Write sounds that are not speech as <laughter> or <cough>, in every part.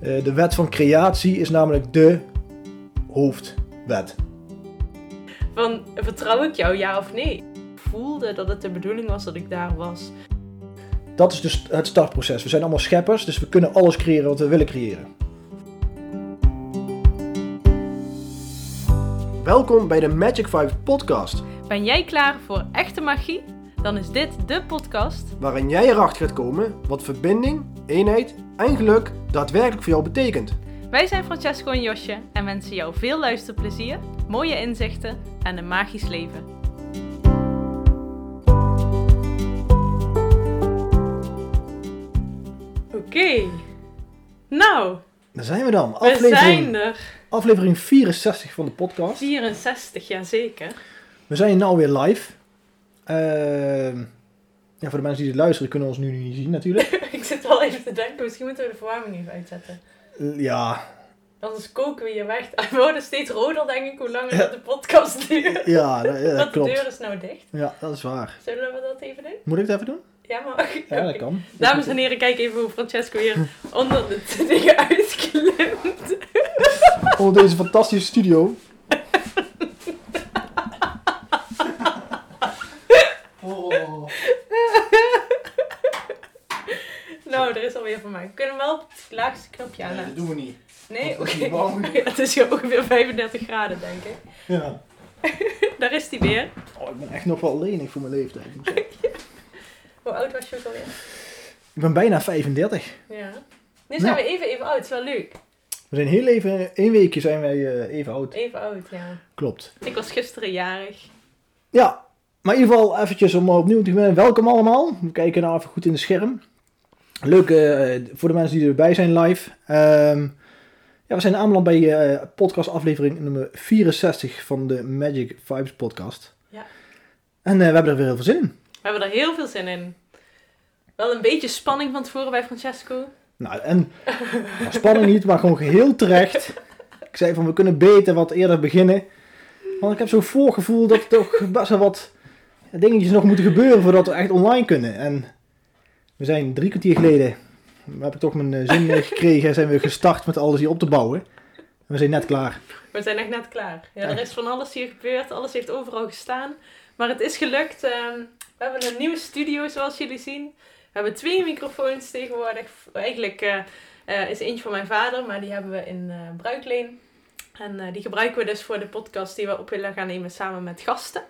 Eh, de wet van creatie is namelijk de hoofdwet. Van, vertrouw ik jou, ja of nee? Ik voelde dat het de bedoeling was dat ik daar was. Dat is dus het startproces. We zijn allemaal scheppers, dus we kunnen alles creëren wat we willen creëren. Welkom bij de Magic 5 podcast, Ben jij klaar voor echte magie? Dan is dit de podcast waarin jij erachter gaat komen wat verbinding, eenheid en geluk daadwerkelijk voor jou betekent. Wij zijn Francesco en Josje en wensen jou veel luisterplezier, mooie inzichten en een magisch leven. Oké, nou, Daar zijn we dan. we Aflevering, zijn er. aflevering 64 van de podcast. 64, jazeker. We zijn nu weer live. Ehm, ja, voor de mensen die dit luisteren kunnen ons nu niet zien natuurlijk. <laughs> Ik zit wel even te denken, misschien moeten we de verwarming even uitzetten. Ja, Anders koken we hier weg. <laughs> We worden steeds roder, denk ik, hoe langer dat de podcast duurt. <laughs> ja, dat, ja, dat Want de deur klopt. is nou dicht. Ja, dat is waar. Zullen we dat even doen? Moet ik het even doen? Ja, maar... Ja, dat kan. Dames en heren, kijk even hoe Francesco hier onder de dingen uitklimt. Onder deze fantastische studio. Oh. Nou, er is alweer van mij. We kunnen wel op het laagste knopje Nee, dat aan. doen we niet. Nee? Oké. <laughs> Ja, het is hier ongeveer 35 graden, denk ik. Ja. <laughs> Daar is hij weer. Oh, ik ben echt nog wel lenig voor mijn leeftijd. zeggen. <laughs> Hoe oud was je ook alweer? Ik ben bijna 35. Ja. Nu zijn Nou. we even, even oud. is wel leuk. We zijn heel even, één weekje zijn wij eh, even oud. Even oud, ja. Klopt. Ik was gisteren jarig. Ja, maar in ieder geval eventjes om opnieuw te beginnen. Welkom allemaal. We kijken nou even goed in de scherm. Leuk eh, voor de mensen die erbij zijn live. Ehm, ja, we zijn aanbeland bij eh, podcast aflevering nummer 64 van de Magic Vibes podcast. Ja. En eh, we hebben er weer heel veel zin in. We hebben er heel veel zin in. Wel een beetje spanning van tevoren bij Francesco. Nou, en nou, spanning niet, maar gewoon geheel terecht. Ik zei van we kunnen beter wat eerder beginnen. Want ik heb zo'n voorgevoel dat er toch best wel wat dingetjes nog moeten gebeuren voordat we echt online kunnen. En we zijn drie kwartier geleden, heb ik toch mijn eh, zin gekregen, zijn we gestart met alles hier op te bouwen. En we zijn net klaar. We zijn echt net klaar. Ja, er is van alles hier gebeurd. Alles heeft overal gestaan. Maar het is gelukt. Ehm, we hebben een nieuwe studio, zoals jullie zien. We hebben twee microfoons tegenwoordig. Eigenlijk eh, eh, is eentje van mijn vader, maar die hebben we in bruikleen. En die gebruiken we dus voor de podcast die we op willen gaan nemen samen met gasten.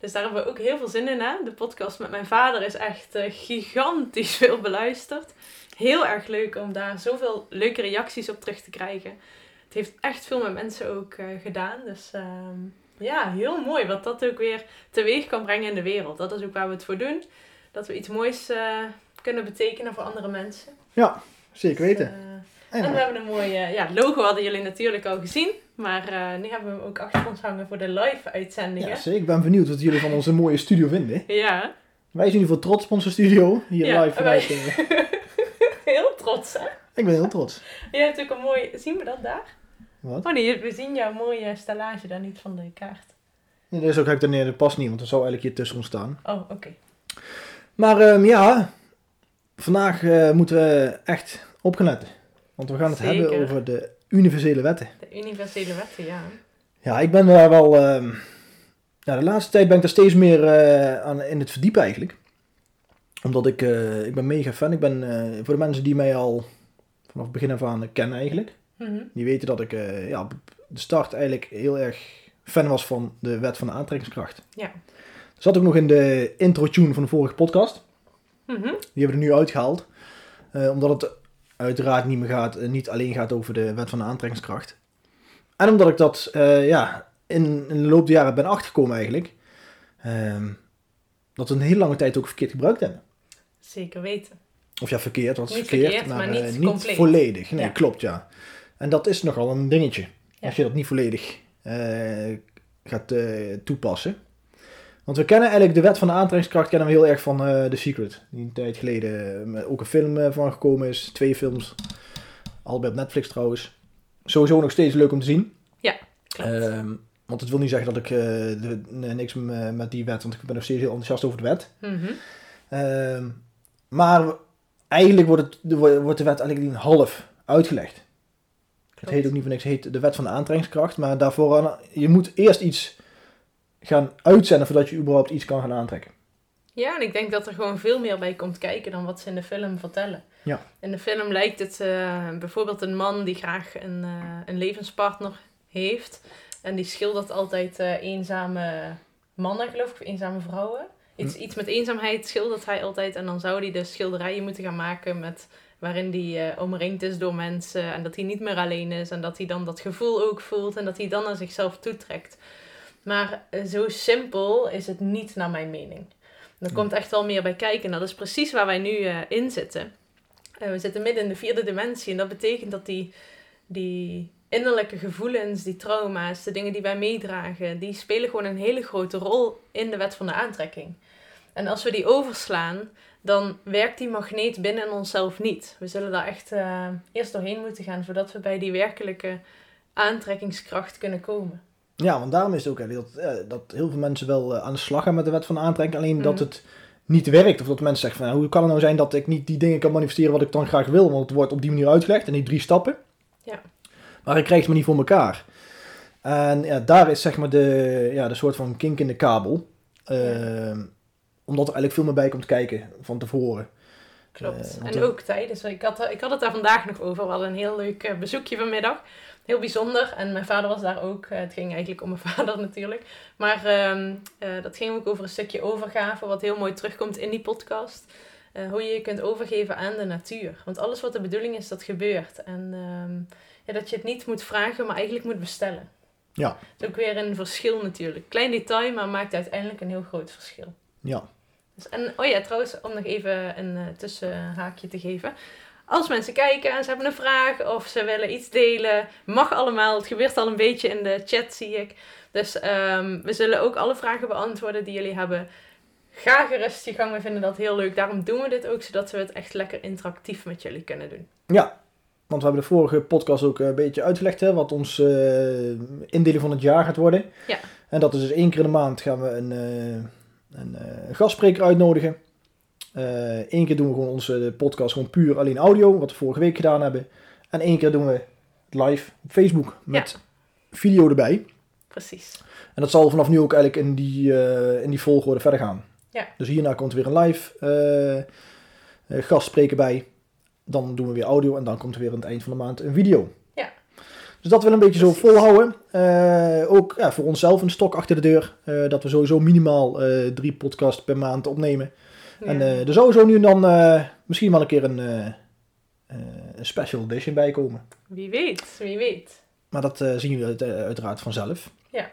Dus daar hebben we ook heel veel zin in. Hè? De podcast met mijn vader is echt eh, gigantisch <laughs> veel beluisterd. Heel erg leuk om daar zoveel leuke reacties op terug te krijgen. Het heeft echt veel met mensen ook eh, gedaan. Dus ehm, ja, heel mooi wat dat ook weer teweeg kan brengen in de wereld. Dat is ook waar we het voor doen. Dat we iets moois eh, kunnen betekenen voor andere mensen. Ja, zeker weten. Dus, eh, En, en we hebben een mooie ja, logo, hadden jullie natuurlijk al gezien. Maar eh, nu hebben we hem ook achter ons hangen voor de live uitzendingen. ja, zeker. Ik ben benieuwd wat jullie van onze mooie studio vinden. Ja, Wij zijn in ieder geval trots op onze studio. Hier Ja, live vanuit. wij- eh, <laughs> heel trots hè. ik ben heel trots. Je hebt ook een mooi... Zien we dat daar? Wat? Oh nee, we zien jouw mooie stellage daar niet van de kaart. Nee, dat is ook heb ik daar neer, dat past niet, want er zou eigenlijk hier tussen ons staan. Oh, oké. Maar ehm, ja, vandaag eh, moeten we echt op gaan letten. Want we gaan het Zeker. hebben over de universele wetten. Universele wetten, ja. Ja, ik ben daar wel... ehm, ja, de laatste tijd ben ik er steeds meer eh, aan in het verdiepen eigenlijk. Omdat ik... eh, ik ben mega fan. Ik ben eh, voor de mensen die mij al vanaf het begin af aan kennen eigenlijk. Mhm. Die weten dat ik ja, op de start eigenlijk heel erg fan was van de wet van de aantrekkingskracht. Ja. Dat zat ook nog in de intro-tune van de vorige podcast. Mhm. Die hebben we er nu uitgehaald. Eh, omdat het uiteraard niet meer gaat, niet alleen gaat over de wet van de aantrekkingskracht. En omdat ik dat eh, ja, in, in de loop der jaren ben achtergekomen eigenlijk. ehm, dat we een hele lange tijd ook verkeerd gebruikt hebben. Zeker weten. Of ja, verkeerd, wat is Niet verkeerd, verkeerd, maar eh, niet compleet. volledig. Nee, Ja. klopt ja. En dat is nogal een dingetje. Ja. Als je dat niet volledig eh, gaat eh, toepassen. Want we kennen eigenlijk de wet van de aantrekkingskracht kennen we heel erg van eh The Secret. Die een tijd geleden eh, ook een film eh, van gekomen is. Twee films. Allebei op Netflix trouwens. Sowieso nog steeds leuk om te zien. Klopt. Ehm, want het wil niet zeggen dat ik eh, de, nee, niks m- met die wet, want ik ben nog steeds heel enthousiast over de wet. Mhm. Ehm, maar eigenlijk wordt, het, de- wordt de wet eigenlijk half uitgelegd. Het heet ook niet voor niks, het heet de wet van de aantrekkingskracht. Maar daarvoor, je moet eerst iets gaan uitzenden voordat je überhaupt iets kan gaan aantrekken. Ja, en ik denk dat er gewoon veel meer bij komt kijken dan wat ze in de film vertellen. Ja. In de film lijkt het uh, bijvoorbeeld een man die graag een, uh, een levenspartner heeft. En die schildert altijd uh, eenzame mannen, geloof ik, of eenzame vrouwen. Iets, hm. iets met eenzaamheid schildert hij altijd. En dan zou hij dus schilderijen moeten gaan maken met, waarin hij omringd is door mensen. En dat hij niet meer alleen is. En dat hij dan dat gevoel ook voelt. En dat hij dan naar zichzelf toetrekt. Maar zo simpel is het niet naar mijn mening. Er komt echt wel meer bij kijken. En dat is precies waar wij nu uh, in zitten. Uh, we zitten midden in de vierde dimensie. En dat betekent dat die, die innerlijke gevoelens, die trauma's, de dingen die wij meedragen, die spelen gewoon een hele grote rol in de wet van de aantrekking. En als we die overslaan, dan werkt die magneet binnen onszelf niet. We zullen daar echt uh, eerst doorheen moeten gaan voordat we bij die werkelijke aantrekkingskracht kunnen komen. Ja, want daarom is het ook hè, dat, eh, dat heel veel mensen wel eh, aan de slag gaan met de wet van aantrekking. Alleen dat mhm. het niet werkt. Of dat mensen zeggen van nou, hoe kan het nou zijn dat ik niet die dingen kan manifesteren wat ik dan graag wil. Want het wordt op die manier uitgelegd in die drie stappen. Ja. Maar ik krijg het maar niet voor elkaar. En ja, daar is zeg maar de, ja, de soort van kink in de kabel. Uh, Omdat er eigenlijk veel meer bij komt kijken van tevoren. Klopt. Uh, en ook tijdens. Ik had, ik had het daar vandaag nog over. We hadden een heel leuk bezoekje vanmiddag heel bijzonder. En mijn vader was daar ook. Eh, het ging eigenlijk om mijn <laughs> vader natuurlijk. Maar ehm, eh, dat ging ook over een stukje overgave, wat heel mooi terugkomt in die podcast. Hoe je je kunt overgeven aan de natuur. Want alles wat de bedoeling is, dat gebeurt. En ehm, ja, dat je het niet moet vragen, maar eigenlijk moet bestellen. Ja. Dat is ook weer een verschil natuurlijk. Klein detail, maar maakt uiteindelijk een heel groot verschil. Ja. Dus, en, oh ja, trouwens, om nog even een uh, tussenhaakje te geven. Als mensen kijken en ze hebben een vraag of ze willen iets delen, mag allemaal. Het gebeurt al een beetje in de chat, zie ik. Dus um, we zullen ook alle vragen beantwoorden die jullie hebben. Ga gerust je gang, we vinden dat heel leuk. Daarom doen we dit ook, zodat we het echt lekker interactief met jullie kunnen doen. Ja, want we hebben de vorige podcast ook een beetje uitgelegd, hè, wat ons uh, indeling van het jaar gaat worden. Ja. En dat is dus één keer in de maand gaan we een, uh, een uh, gastspreker uitnodigen. Eén eh, keer doen we gewoon onze podcast gewoon puur alleen audio, wat we vorige week gedaan hebben. En één keer doen we live op Facebook met video erbij. Precies. En dat zal vanaf nu ook eigenlijk in die, uh, in die volgorde verder gaan. Ja. Dus hierna komt weer een live gastspreker bij. Dan doen we weer audio en dan komt er weer aan het eind van de maand een video. Dus dat wil een beetje zo volhouden. ook ja, voor onszelf een stok achter de deur. dat we sowieso minimaal drie podcasts per maand opnemen. En uh, er sowieso nu en dan uh, misschien wel een keer een, uh, een special edition bij komen. Wie weet, wie weet. Maar dat zien jullie uiteraard vanzelf. Ja.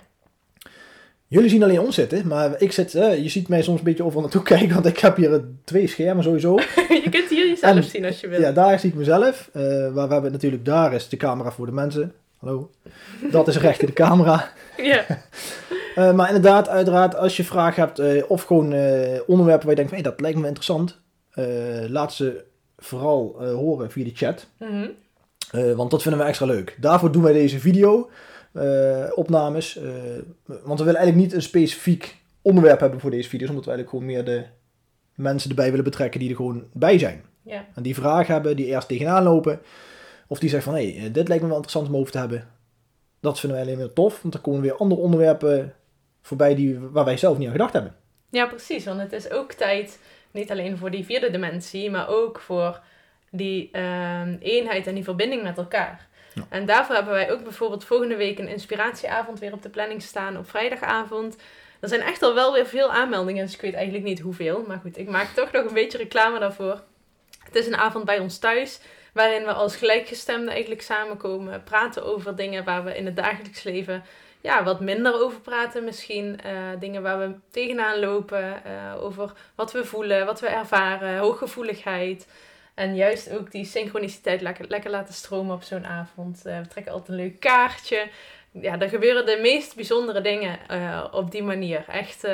Jullie zien alleen ons zitten, maar ik zit, je ziet mij soms een beetje over naartoe <laughs> kijken, want ik heb hier twee schermen sowieso. <laughs> je kunt hier jezelf zien als je wilt. Ja, daar zie ik mezelf. waar we hebben natuurlijk, daar is de camera voor de mensen. Hallo. Dat is recht in de camera. <laughs> Ja. Uh, maar inderdaad, uiteraard, als je vragen hebt uh, of gewoon uh, onderwerpen waar je denkt van hey, dat lijkt me interessant, laat ze vooral horen via de chat. Mm -hmm. want dat vinden we extra leuk. Daarvoor doen wij deze video opnames. want we willen eigenlijk niet een specifiek onderwerp hebben voor deze video's, omdat we eigenlijk gewoon meer de mensen erbij willen betrekken die er gewoon bij zijn. Yeah. En die vragen hebben, die eerst tegenaan lopen. Of die zeggen van hé, hey, dit lijkt me wel interessant om over te hebben. Dat vinden wij alleen maar tof, want dan komen weer andere onderwerpen voorbij die, waar wij zelf niet aan gedacht hebben. Ja, precies. Want het is ook tijd, niet alleen voor die vierde dimensie, maar ook voor die uh, eenheid en die verbinding met elkaar. En daarvoor hebben wij ook bijvoorbeeld volgende week een inspiratieavond weer op de planning staan op vrijdagavond. Er zijn echt al wel weer veel aanmeldingen, dus ik weet eigenlijk niet hoeveel. Maar goed, ik maak toch nog een beetje reclame daarvoor. Het is een avond bij ons thuis, waarin we als gelijkgestemden eigenlijk samenkomen, praten over dingen waar we in het dagelijks leven ja, wat minder over praten misschien. Uh, dingen waar we tegenaan lopen. Uh, over wat we voelen, wat we ervaren. Hooggevoeligheid. En juist ook die synchroniciteit lekker, lekker laten stromen op zo'n avond. Uh, we trekken altijd een leuk kaartje. Ja, er gebeuren de meest bijzondere dingen op die manier. Echt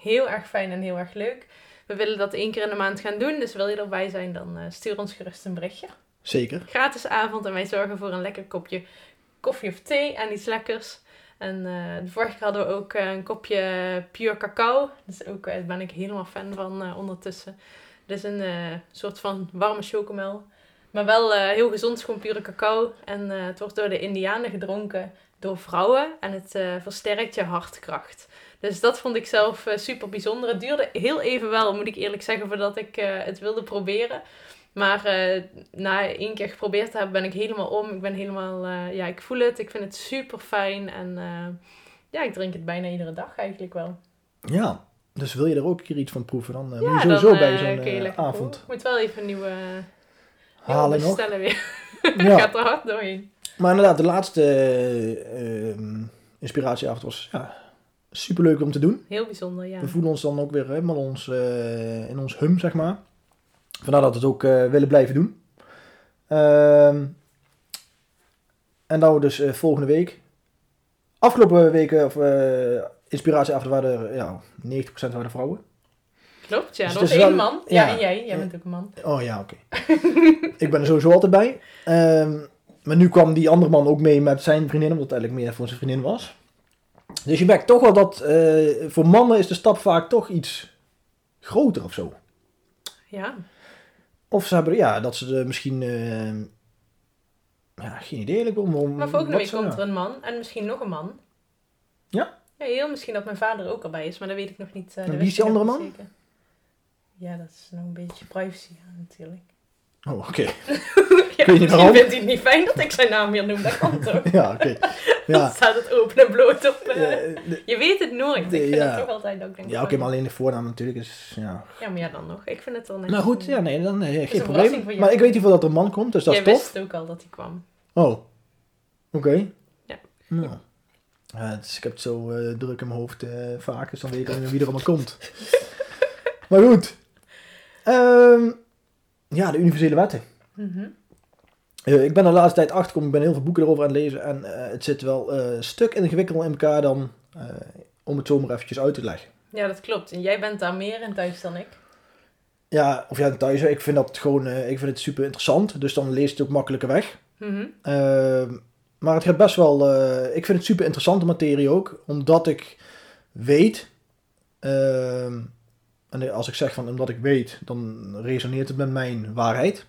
heel erg fijn en heel erg leuk. We willen dat één keer in de maand gaan doen. Dus wil je erbij zijn, dan stuur ons gerust een berichtje. Zeker. Gratis avond en wij zorgen voor een lekker kopje koffie of thee en iets lekkers. En de vorige keer hadden we ook een kopje pure cacao. Dus ook, daar ben ik helemaal fan van ondertussen. Is een soort van warme chocomel Maar wel eh, heel gezond, gewoon pure cacao. En eh, het wordt door de Indianen gedronken door vrouwen. En het eh, versterkt je hartkracht. Dus dat vond ik zelf eh, super bijzonder. Het duurde heel even wel, moet ik eerlijk zeggen, voordat ik eh, het wilde proberen. Maar eh, na één keer geprobeerd te hebben, ben ik helemaal om. Ik ben helemaal, eh, ja, ik voel het. Ik vind het super fijn. En eh, ja, ik drink het bijna iedere dag eigenlijk wel. Ja, dus wil je er ook een keer iets van proeven, dan ja, moet je sowieso dan, bij eh, zo'n eh, avond. Ik moet wel even een nieuwe halen nog. bestellen weer. <laughs> <laughs> Ja. Gaat er hard doorheen. Maar inderdaad, de laatste eh, ehm, inspiratieavond was ja, superleuk om te doen. Heel bijzonder, ja. We voelen ons dan ook weer helemaal ons, in ons hum, zeg maar. Vandaar dat we het ook willen blijven doen. Ehm, en nou dus eh, volgende week. Afgelopen weken, of inspiratieavond, waren er ja, 90% waren vrouwen. Klopt, ja. Dus Er het was één man. Ja, ja. en jij. Jij bent ook een man. Oh ja, oké. <laughs> ik ben er sowieso altijd bij. Ehm, maar nu kwam die andere man ook mee met zijn vriendin, omdat het eigenlijk meer voor zijn vriendin was. Dus je merkt toch wel dat eh, voor mannen is de stap vaak toch iets groter of zo. Ja. Of ze hebben, ja, dat ze er misschien, eh, ja, geen idee om. om Maar volgende week komt er een man. En misschien nog een man. Ja? Ja, heel misschien dat mijn vader ook erbij is. Maar dat weet ik nog niet. dat wie is die andere man? zeker. Ja, dat is nog een beetje privacy ja, natuurlijk. Oh, oké. <laughs> Ja, weet niet misschien waarom. vindt hij het niet fijn dat ik zijn naam hier noem. Dat kan toch? <laughs> ja, oké. <laughs> Dan Ja. staat het open en bloot op. eh. De- Je weet het nooit. Ik vind ja. het toch altijd ook denk ja, oké, maar alleen de voornaam natuurlijk is, ja. Ja, maar ja, dan nog. Ik vind het wel net. Nou goed, ja, nee, dan eh, een geen probleem. Maar ik weet in ieder geval dat er een man komt, dus dat Jij is tof. wist ook al dat hij kwam. Oh, oké. Ja. Nou. Ja, het is- ik heb het zo eh, druk in mijn hoofd eh, vaak, dus dan weet ik al niet wie er allemaal komt. <laughs> maar goed. Ehm, ja, de universele wetten. Mhm. Eh, ik ben de laatste tijd achter gekomen, ik ben heel veel boeken erover aan het lezen en het zit wel een stuk ingewikkelder in elkaar dan om het zomaar eventjes uit te leggen. Ja, dat klopt. En jij bent daar meer in thuis dan ik. Ja, of ja, thuis, ik vind dat gewoon, ik vind het super interessant, dus dan lees je het ook makkelijker weg. Ehm, maar het gaat best wel. eh, ik vind het super interessante materie ook, omdat ik weet. ehm, en als ik zeg van omdat ik weet, dan resoneert het met mijn waarheid.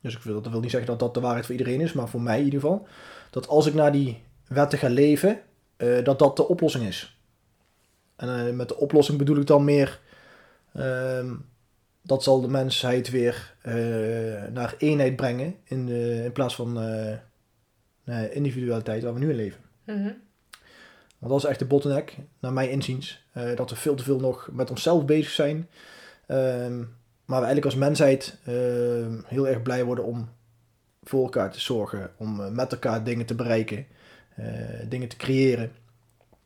Dus ik wil, dat wil niet zeggen dat dat de waarheid voor iedereen is, maar voor mij in ieder geval. Dat als ik naar die wetten ga leven, eh, dat dat de oplossing is. En eh, met de oplossing bedoel ik dan meer. ehm, dat zal de mensheid weer naar eenheid brengen in, in plaats van eh, individualiteit waar we nu in leven. Mhm. Want dat is echt de bottleneck, naar mijn inziens. eh, dat we veel te veel nog met onszelf bezig zijn. Ehm, maar we eigenlijk als mensheid ehm, heel erg blij worden om voor elkaar te zorgen. Om eh, met elkaar dingen te bereiken. dingen te creëren.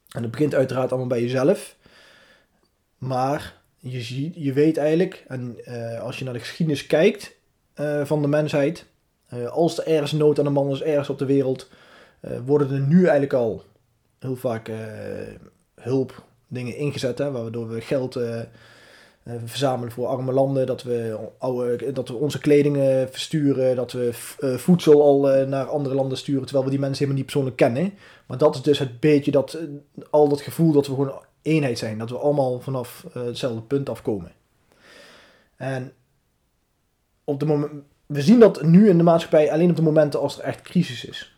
En dat begint uiteraard allemaal bij jezelf. Maar je, ziet, je weet eigenlijk, en als je naar de geschiedenis kijkt van de mensheid. Eh, als er ergens nood aan de man is, ergens op de wereld. eh, worden er nu eigenlijk al heel vaak eh, hulp dingen ingezet, hè, waardoor we geld verzamelen voor arme landen, dat we, dat we onze kleding versturen, dat we voedsel al naar andere landen sturen, terwijl we die mensen helemaal niet persoonlijk kennen. Maar dat is dus het beetje dat, al dat gevoel dat we gewoon eenheid zijn, dat we allemaal vanaf hetzelfde punt afkomen. En op de moment, we zien dat nu in de maatschappij alleen op de momenten als er echt crisis is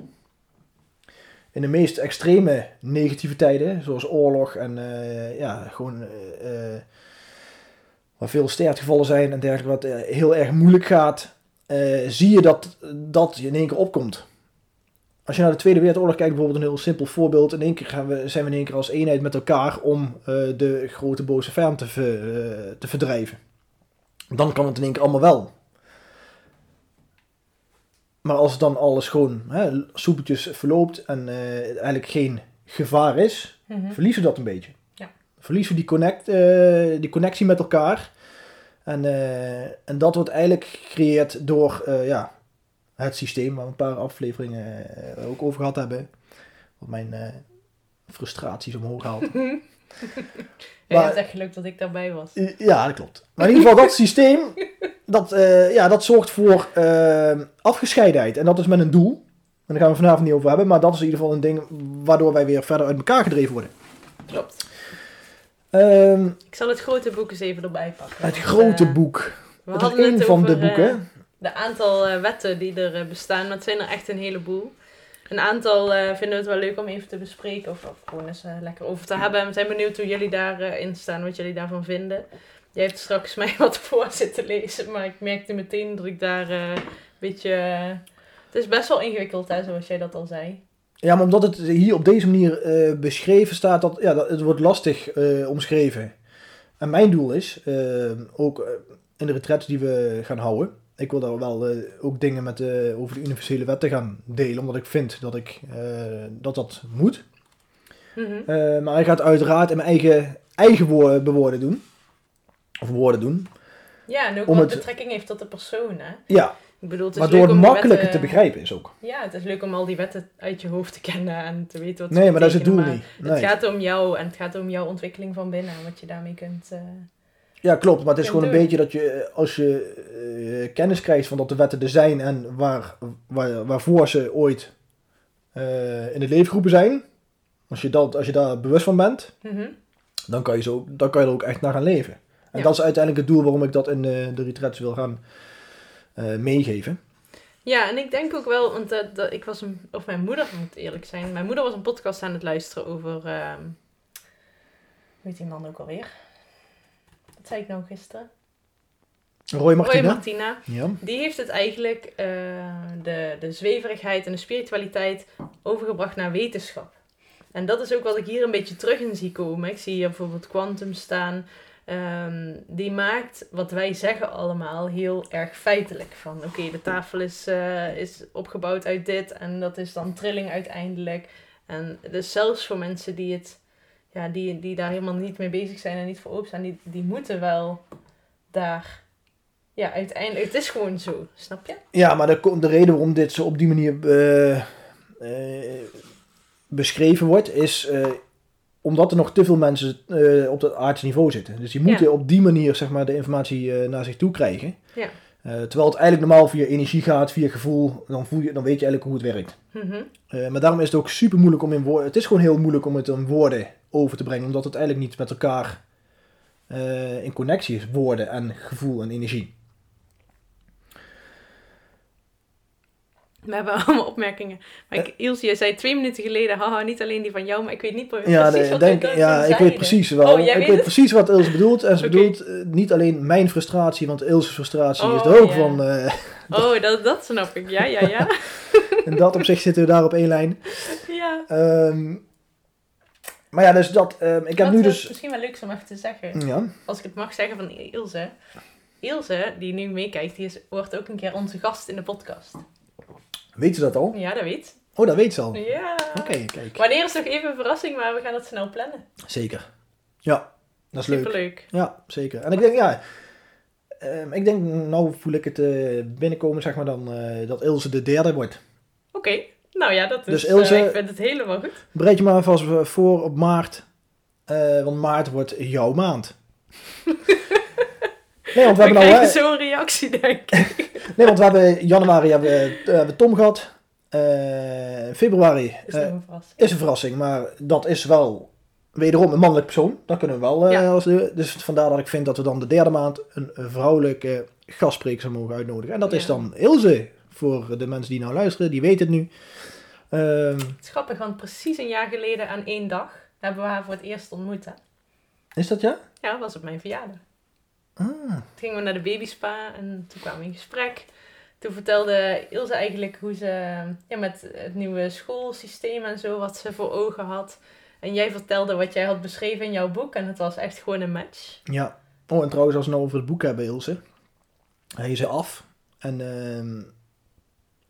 in de meest extreme negatieve tijden, zoals oorlog en eh, ja, gewoon eh, eh, waar veel sterfgevallen zijn en dergelijke, wat heel erg moeilijk gaat, zie je dat dat in één keer opkomt. Als je naar de Tweede Wereldoorlog kijkt, bijvoorbeeld een heel simpel voorbeeld, in één keer gaan we, zijn we in één keer als eenheid met elkaar om de grote boze vijand te, te verdrijven. Dan kan het in één keer allemaal wel. Maar als dan alles gewoon hè, soepeltjes verloopt en eh, eigenlijk geen gevaar is, Mhm. verliezen we dat een beetje. Ja. Verliezen we die, connect, eh, die connectie met elkaar. En, eh, en dat wordt eigenlijk gecreëerd door ja, het systeem, waar we een paar afleveringen ook over gehad hebben. Wat mijn frustraties omhoog haalt. <laughs> Ja, Maar- het is echt leuk dat ik daarbij was. Ja, dat klopt. Maar in ieder geval, dat systeem, <laughs> dat, eh, ja, dat zorgt voor eh, afgescheidenheid. En dat is met een doel. En daar gaan we vanavond niet over hebben. Maar dat is in ieder geval een ding waardoor wij weer verder uit elkaar gedreven worden. Klopt. Ehm, Ik zal het grote boek eens even erbij pakken. het want, grote eh, boek. We Het is hadden één het van de over, boeken. de aantal wetten die er bestaan, maar het zijn er echt een heleboel. Een aantal eh, vinden we het wel leuk om even te bespreken of, of gewoon eens lekker over te hebben. We zijn benieuwd hoe jullie daarin staan, wat jullie daarvan vinden. Jij hebt straks mij <laughs> wat voor zitten lezen, maar ik merkte meteen dat ik daar eh, een beetje... het is best wel ingewikkeld, hè, zoals jij dat al zei. Ja, maar omdat het hier op deze manier eh, beschreven staat, dat, ja, dat, het wordt lastig eh, omschreven. En mijn doel is, eh, ook eh, in de retreats die we gaan houden, ik wil daar wel eh, ook dingen met, eh, over de universele wetten gaan delen, omdat ik vind dat ik, eh, dat, dat moet. Mhm. Eh, maar ik ga het uiteraard in mijn eigen, eigen woorden, bewoorden doen. Of woorden doen. Ja, en ook Om wat het- betrekking heeft tot de persoon, hè. Ja, Ik bedoel, het is waardoor leuk het makkelijker wetten- te begrijpen is ook. Ja, het is leuk om al die wetten uit je hoofd te kennen en te weten wat ze Nee, maar dat is het doel niet. Het gaat om jou en het gaat om jouw ontwikkeling van binnen en wat je daarmee kunt... eh, Ja, klopt. Maar het is gewoon een beetje dat je, eh, als je eh, kennis krijgt van dat de wetten er zijn en waar, waar, waarvoor ze ooit in het leven geroepen zijn. Als je, dat, als je daar bewust van bent, mhm. dan kan, je zo, dan kan je er ook echt naar gaan leven. En Ja. dat is uiteindelijk het doel waarom ik dat in de, de retreats wil gaan eh, meegeven. Ja, en ik denk ook wel, want eh, dat, ik was een, of mijn moeder moet eerlijk zijn, mijn moeder was een podcast aan het luisteren over, ehm hoe heet die man ook alweer? Wat zei ik nou gisteren? Roy Roy Martina? Martina. Ja. Die heeft het eigenlijk, eh, de, de zweverigheid en de spiritualiteit, overgebracht naar wetenschap. En dat is ook wat ik hier een beetje terug in zie komen. Ik zie hier bijvoorbeeld Quantum staan. Ehm, die maakt wat wij zeggen allemaal heel erg feitelijk. Van oké, de tafel is, eh, is opgebouwd uit dit en dat is dan trilling uiteindelijk. En dus zelfs voor mensen die, het, ja, die, die daar helemaal niet mee bezig zijn en niet voor openstaan, die, die moeten wel daar ja, uiteindelijk, het is gewoon zo, snap je? Ja, maar de, de reden waarom dit zo op die manier eh, eh, beschreven wordt, is omdat er nog te veel mensen eh, op dat aardse niveau zitten. Dus die moeten Ja. op die manier zeg maar, de informatie eh, naar zich toe krijgen. Ja. Eh, terwijl het eigenlijk normaal via energie gaat, via gevoel, dan, voel je, dan weet je eigenlijk hoe het werkt. Mhm. Maar daarom is het ook super moeilijk om in woorden. Het is gewoon heel moeilijk om het in woorden over te brengen, omdat het eigenlijk niet met elkaar in connectie is, woorden en gevoel en energie. We hebben <laughs> allemaal opmerkingen. Maar ik, Ilse, jij zei twee minuten geleden, haha, niet alleen die van jou, maar ik weet niet pre- Ja, precies nee, wat denk, we ja ik zeiden. weet precies wel. Oh, jij ik weet het? precies wat Ilse bedoelt. En ze bedoelt eh, niet alleen mijn frustratie, want Ilse's frustratie is Oh, er ook ja. van. eh, <laughs> Oh, dat, dat snap ik. Ja, ja, ja. <laughs> in dat opzicht zitten we daar op één lijn. ja. Ehm, maar ja, dus dat. ehm, ik heb nu eh, dus. Misschien wel leuk om even te zeggen. Ja, Als ik het mag zeggen van Ilse. Ilse, die nu meekijkt, die is, wordt ook een keer onze gast in de podcast. Weet ze dat al? Ja, dat weet. Oh, dat weet ze al. Ja. Oké, kijk. Wanneer is nog even een verrassing, maar we gaan het snel plannen. Zeker. Ja, dat is leuk. Superleuk. Ja, zeker. En ik denk, ja. ehm, ik denk, nou voel ik het eh, binnenkomen, zeg maar dan, eh, dat Ilse de derde wordt. Oké. Nou ja, dat is... Dus eh, Ilse- ik vind het helemaal goed. Bereid je maar vast voor op maart. eh, want maart wordt jouw maand. <laughs> nee, want we We hebben nou, krijgen hè, zo'n reactie, denk ik. <laughs> nee, want we hebben in januari hebben, we, eh, hebben we Tom gehad. Eh, februari Is eh, een verrassing. is een verrassing, maar dat is wel wederom een mannelijk persoon. Dat kunnen we wel. eh, Ja. als de, dus vandaar dat ik vind dat we dan de derde maand een, vrouwelijke gastspreker mogen uitnodigen. En dat is dan Ilse. Voor de mensen die nou luisteren, die weten het nu. Ehm, Het is grappig, want precies een jaar geleden aan één dag hebben we haar voor het eerst ontmoet. Hè? is dat ja? Ja, dat was op mijn verjaardag. Ah, Toen gingen we naar de babyspa en toen kwamen we in gesprek. Toen vertelde Ilse eigenlijk hoe ze ja, met het nieuwe schoolsysteem en zo, wat ze voor ogen had. En jij vertelde wat jij had beschreven in jouw boek en het was echt gewoon een match. ja. Oh, en trouwens, als we het nou over het boek hebben, Ilse. Hij is er af. En ehm,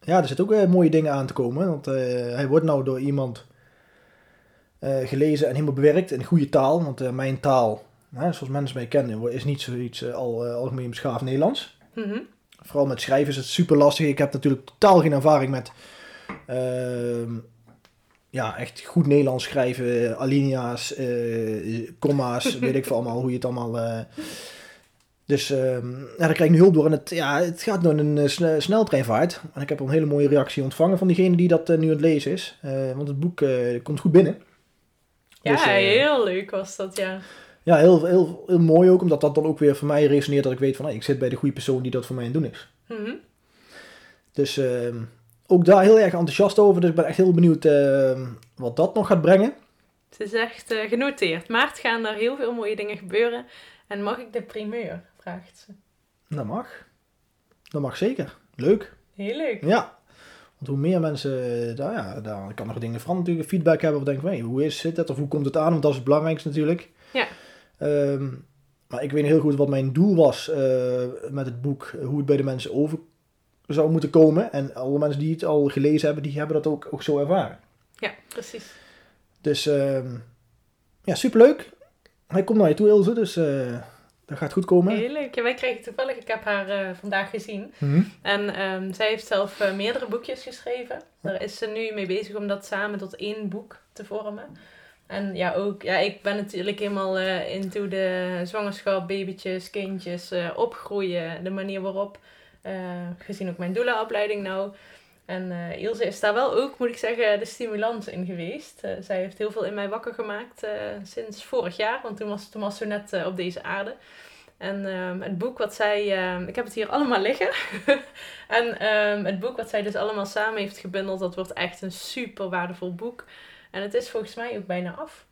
ja, er zitten ook eh, mooie dingen aan te komen. Want eh, hij wordt nou door iemand eh, gelezen en helemaal bewerkt in goede taal. Want mijn taal, hè, zoals mensen mij kennen, is niet zoiets eh, al, eh, algemeen beschaafd Nederlands. Mhm. Vooral met schrijven is het super lastig. Ik heb natuurlijk totaal geen ervaring met ehm, ja, echt goed Nederlands schrijven, alinea's, eh comma's, <laughs> weet ik veel allemaal, hoe je het allemaal... dus ehm, ja, daar krijg ik nu hulp door. En het, ja, het gaat door een sne- sneltreinvaart. En ik heb een hele mooie reactie ontvangen van diegene die dat nu aan het lezen is. Want het boek komt goed binnen. Ja, Dus, heel leuk was dat, ja. Ja, heel, heel, heel mooi ook, omdat dat dan ook weer voor mij resoneert dat ik weet van, hey, ik zit bij de goede persoon die dat voor mij aan het doen is. Mhm. Dus ehm, ook daar heel erg enthousiast over. Dus ik ben echt heel benieuwd ehm, wat dat nog gaat brengen. Het is echt eh, genoteerd. Maart gaan er heel veel mooie dingen gebeuren. En mag ik de primeur? Vraagt ze. Dat mag. Dat mag zeker. Leuk. Heel leuk. Ja. Want hoe meer mensen, eh, daar, ja, daar kan nog dingen van natuurlijk feedback hebben. Of denken van, hey, hoe is het of hoe komt het aan? Want dat is het belangrijkste natuurlijk. Ja. Ehm, maar ik weet heel goed wat mijn doel was eh, met het boek. Hoe het bij de mensen over zou moeten komen. En alle mensen die het al gelezen hebben, die hebben dat ook, ook zo ervaren. Ja, precies. Dus ehm, ja, superleuk. Hij komt naar je toe, Ilse, dus eh, dat gaat goed komen. Heel leuk. Ja, wij kregen toevallig, ik heb haar eh, vandaag gezien. Mhm. En ehm, zij heeft zelf eh, meerdere boekjes geschreven. Daar is ze nu mee bezig om dat samen tot één boek te vormen. En ja, ook, ja, ik ben natuurlijk helemaal eh, into de zwangerschap, babytjes, kindjes, eh, opgroeien, de manier waarop. eh, gezien ook mijn doula-opleiding nou. En Ilse is daar wel ook, moet ik zeggen, de stimulans in geweest. Zij heeft heel veel in mij wakker gemaakt sinds vorig jaar, want toen was, was ze net op deze aarde. En ehm, het boek wat zij, ehm, ik heb het hier allemaal liggen. <laughs> en ehm, het boek wat zij dus allemaal samen heeft gebundeld, dat wordt echt een super waardevol boek. En het is volgens mij ook bijna af.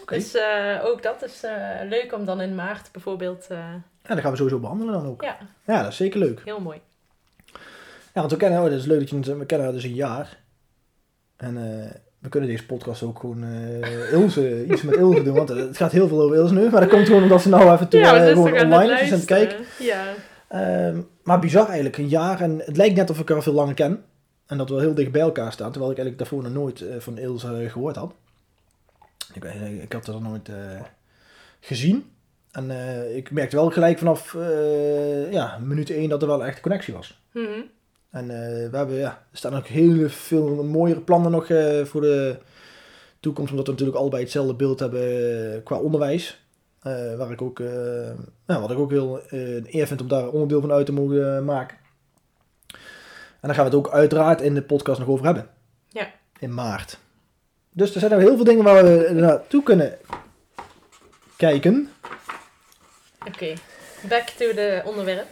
Oké. Dus eh, ook dat is eh, leuk om dan in maart bijvoorbeeld. eh, Ja, dat gaan we sowieso behandelen dan ook. ja, Ja, dat is zeker leuk. heel mooi. Ja, want we kennen, oh, dat is leuk dat je we kennen haar dus een jaar. En we kunnen deze podcast ook gewoon <laughs> Ilse, iets met Ilse doen, want het gaat heel veel over Ilse nu. Maar dat komt gewoon omdat ze nou even toe, ja, we gewoon online is, dus aan het kijken. Ja, Ehm, maar bizar eigenlijk, een jaar. En het lijkt net of ik haar veel langer ken. En dat we heel dicht bij elkaar staan, terwijl ik eigenlijk daarvoor nog nooit eh, van Ilse gehoord had. Ik, eh, ik had haar nog nooit eh, gezien. En ik merkte wel gelijk vanaf ja, minuut 1 dat er wel echt connectie was. Mhm. En we hebben, ja, er staan ook heel veel mooiere plannen nog voor de toekomst. Omdat we natuurlijk allebei hetzelfde beeld hebben qua onderwijs. Waar ik ook, nou, wat ik ook heel een eer vind om daar onderdeel van uit te mogen maken. En daar gaan we het ook uiteraard in de podcast nog over hebben. Ja. In maart. Dus er zijn nog heel veel dingen waar we naartoe kunnen kijken. Oké, back to the onderwerp.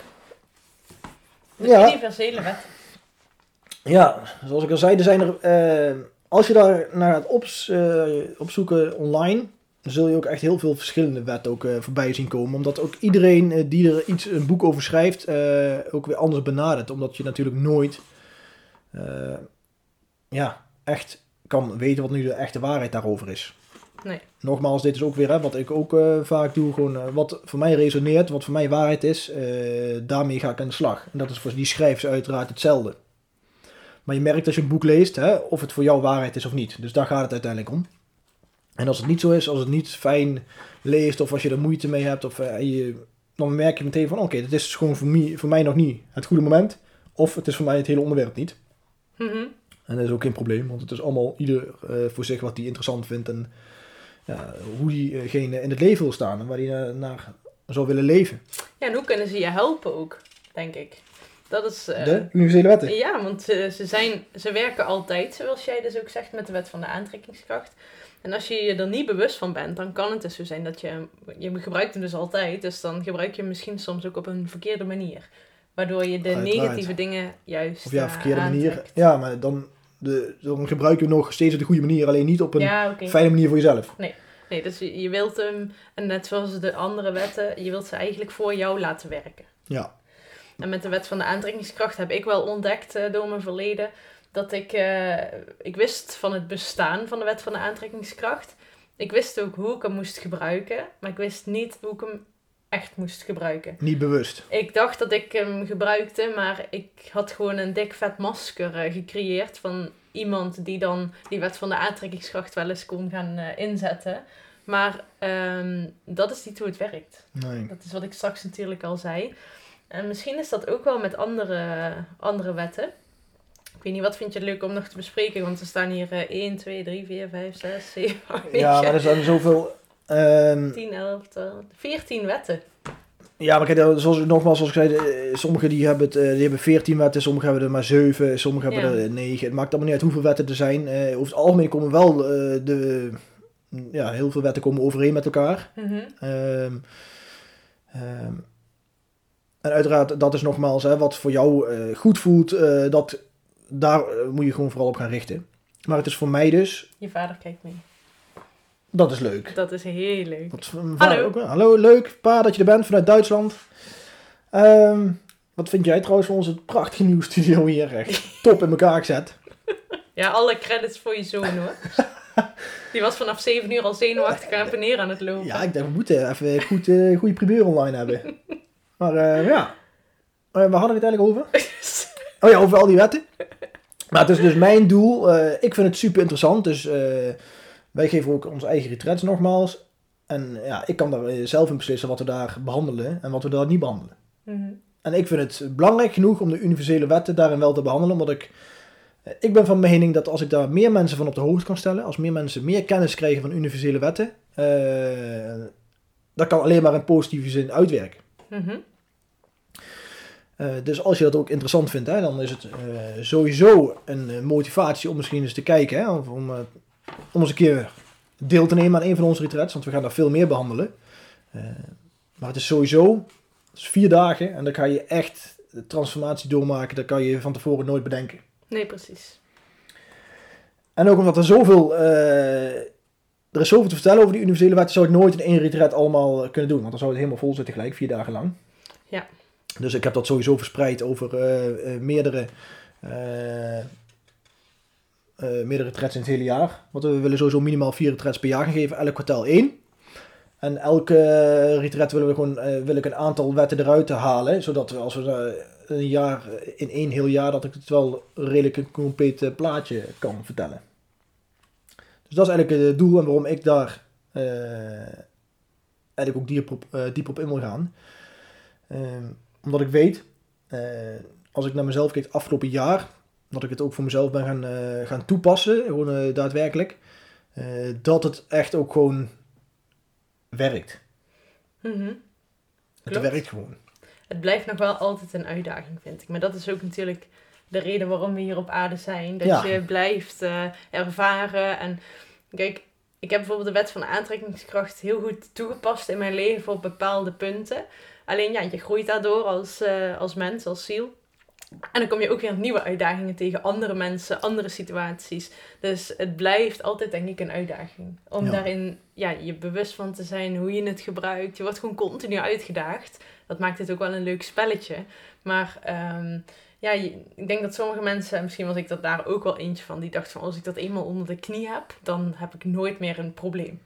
De Ja. universele wet. Ja, zoals ik al zei, er zijn er, eh, als je daar naar gaat ops, eh, opzoeken online, zul je ook echt heel veel verschillende wetten ook eh, voorbij zien komen. Omdat ook iedereen eh, die er iets, een boek over schrijft, eh, ook weer anders benadert. Omdat je natuurlijk nooit ja, echt kan weten wat nu de echte waarheid daarover is. Nee. Nogmaals, dit is ook weer hè, wat ik ook vaak doe. Gewoon wat voor mij resoneert, wat voor mij waarheid is, daarmee ga ik aan de slag. En dat is voor die schrijvers uiteraard hetzelfde. Maar je merkt als je een boek leest, hè, of het voor jou waarheid is of niet. Dus daar gaat het uiteindelijk om. En als het niet zo is, als het niet fijn leest, of als je er moeite mee hebt, of, eh, je, dan merk je meteen van, oké, dit is gewoon voor mij, voor mij nog niet het goede moment. Of het is voor mij het hele onderwerp niet. Mhm. En dat is ook geen probleem, want het is allemaal ieder eh, voor zich wat hij interessant vindt en ja, hoe diegene in het leven wil staan en waar hij naar, naar zou willen leven. Ja, en hoe kunnen ze je helpen ook, denk ik. Dat is... eh, De universele wetten. Ja, want ze, ze, zijn, ze werken altijd, zoals jij dus ook zegt, met de wet van de aantrekkingskracht. En als je je er niet bewust van bent, dan kan het dus zo zijn dat je... Je gebruikt hem dus altijd, dus dan gebruik je hem misschien soms ook op een verkeerde manier. Waardoor je de Uiteraard. negatieve dingen juist Of ja, eh, verkeerde manier. Ja, maar dan, de, dan gebruik je hem nog steeds op de goede manier, alleen niet op een Ja, fijne manier voor jezelf. Nee, dus je, je wilt hem, en net zoals de andere wetten, je wilt ze eigenlijk voor jou laten werken. Ja, En met de wet van de aantrekkingskracht heb ik wel ontdekt eh, door mijn verleden dat ik, eh, ik wist van het bestaan van de wet van de aantrekkingskracht. Ik wist ook hoe ik hem moest gebruiken, maar ik wist niet hoe ik hem echt moest gebruiken. niet bewust. Ik dacht dat ik hem gebruikte, maar ik had gewoon een dik vet masker eh, gecreëerd van iemand die dan die wet van de aantrekkingskracht wel eens kon gaan inzetten. Maar ehm, dat is niet hoe het werkt. Nee. Dat is wat ik straks natuurlijk al zei. En misschien is dat ook wel met andere, andere wetten. Ik weet niet, wat vind je het leuk om nog te bespreken? Want er staan hier eh 1, 2, 3, 4, 5, 6, 7, 8, 9, Ja, maar er zijn zoveel... ehm, 10, 11, 12, 14 wetten. ja, maar kijk, zoals, nogmaals, zoals ik zei, eh, sommigen die hebben, het, eh, die hebben 14 wetten, sommigen hebben er maar 7, sommigen hebben er 9. Het maakt allemaal niet uit hoeveel wetten er zijn. Eh, over het algemeen komen wel eh, de... Ja, heel veel wetten komen overeen met elkaar. Mhm. Ehm, ehm, En uiteraard, dat is nogmaals hè, wat voor jou eh, goed voelt. eh, dat, daar eh, moet je gewoon vooral op gaan richten. Maar het is voor mij dus, Je vader kijkt mee. dat is leuk. Dat is heel leuk. Dat Hallo. ook. Hallo, leuk. Pa, dat je er bent vanuit Duitsland. Ehm, wat vind jij trouwens van onze prachtige nieuwe studio hier? Echt top in elkaar gezet. <laughs> Ja, alle credits voor je zoon hoor. <laughs> Die was vanaf 7 uur al zenuwachtig aan en neer aan het lopen. Ja, ik dacht, we moeten even goed, eh goede primeur online hebben. <laughs> Maar eh, ja, Eh, waar hadden we het eigenlijk over? <laughs> Oh ja, over al die wetten. Maar het is dus mijn doel. eh, ik vind het super interessant. Dus eh, wij geven ook onze eigen retreats nogmaals. En ja, ik kan daar zelf in beslissen wat we daar behandelen en wat we daar niet behandelen. Mhm. En ik vind het belangrijk genoeg om de universele wetten daarin wel te behandelen. Omdat ik, ik ben van mening dat als ik daar meer mensen van op de hoogte kan stellen. Als meer mensen meer kennis krijgen van universele wetten. dat kan alleen maar in positieve zin uitwerken. Mhm. Eh, dus als je dat ook interessant vindt, hè, dan is het eh, sowieso een eh, motivatie om misschien eens te kijken. Hè, om, om eens een keer deel te nemen aan een van onze retreats. Want we gaan daar veel meer behandelen. Eh, maar het is sowieso het is vier dagen en dan kan je echt de transformatie doormaken. Dat kan je van tevoren nooit bedenken. Nee, precies. En ook omdat er zoveel... er is zoveel te vertellen over die universele wetten, zou ik nooit in één retreat allemaal kunnen doen. Want dan zou het helemaal vol zitten gelijk, vier dagen lang. Ja. Dus ik heb dat sowieso verspreid over eh, eh, meerdere, eh, meerdere retreats in het hele jaar. Want we willen sowieso minimaal vier retreats per jaar geven, elk kwartaal één. En elke retreat willen we gewoon, wil ik een aantal wetten eruit halen. Zodat we als we een jaar, in één heel jaar, dat ik het wel redelijk een compleet plaatje kan vertellen. Dus dat is eigenlijk het doel en waarom ik daar eigenlijk ook diep op, diep op in wil gaan. Ehm, omdat ik weet, eh, als ik naar mezelf kijk het afgelopen jaar, dat ik het ook voor mezelf ben gaan, eh, gaan toepassen, gewoon eh, daadwerkelijk, dat het echt ook gewoon werkt. Mhm. Het werkt gewoon. Het blijft nog wel altijd een uitdaging, vind ik. Maar dat is ook natuurlijk de reden waarom we hier op aarde zijn. Dat Ja. je blijft ervaren. En kijk, ik heb bijvoorbeeld de wet van aantrekkingskracht heel goed toegepast in mijn leven op bepaalde punten. Alleen ja, je groeit daardoor als, eh, als mens, als ziel. En dan kom je ook weer nieuwe uitdagingen tegen andere mensen, andere situaties. Dus het blijft altijd denk ik een uitdaging. Om Ja. daarin ja, je bewust van te zijn hoe je het gebruikt. Je wordt gewoon continu uitgedaagd. Dat maakt het ook wel een leuk spelletje. Maar ehm, ja, je- ik denk dat sommige mensen, en misschien was ik dat daar ook wel eentje van, die dachten van als ik dat eenmaal onder de knie heb, dan heb ik nooit meer een probleem.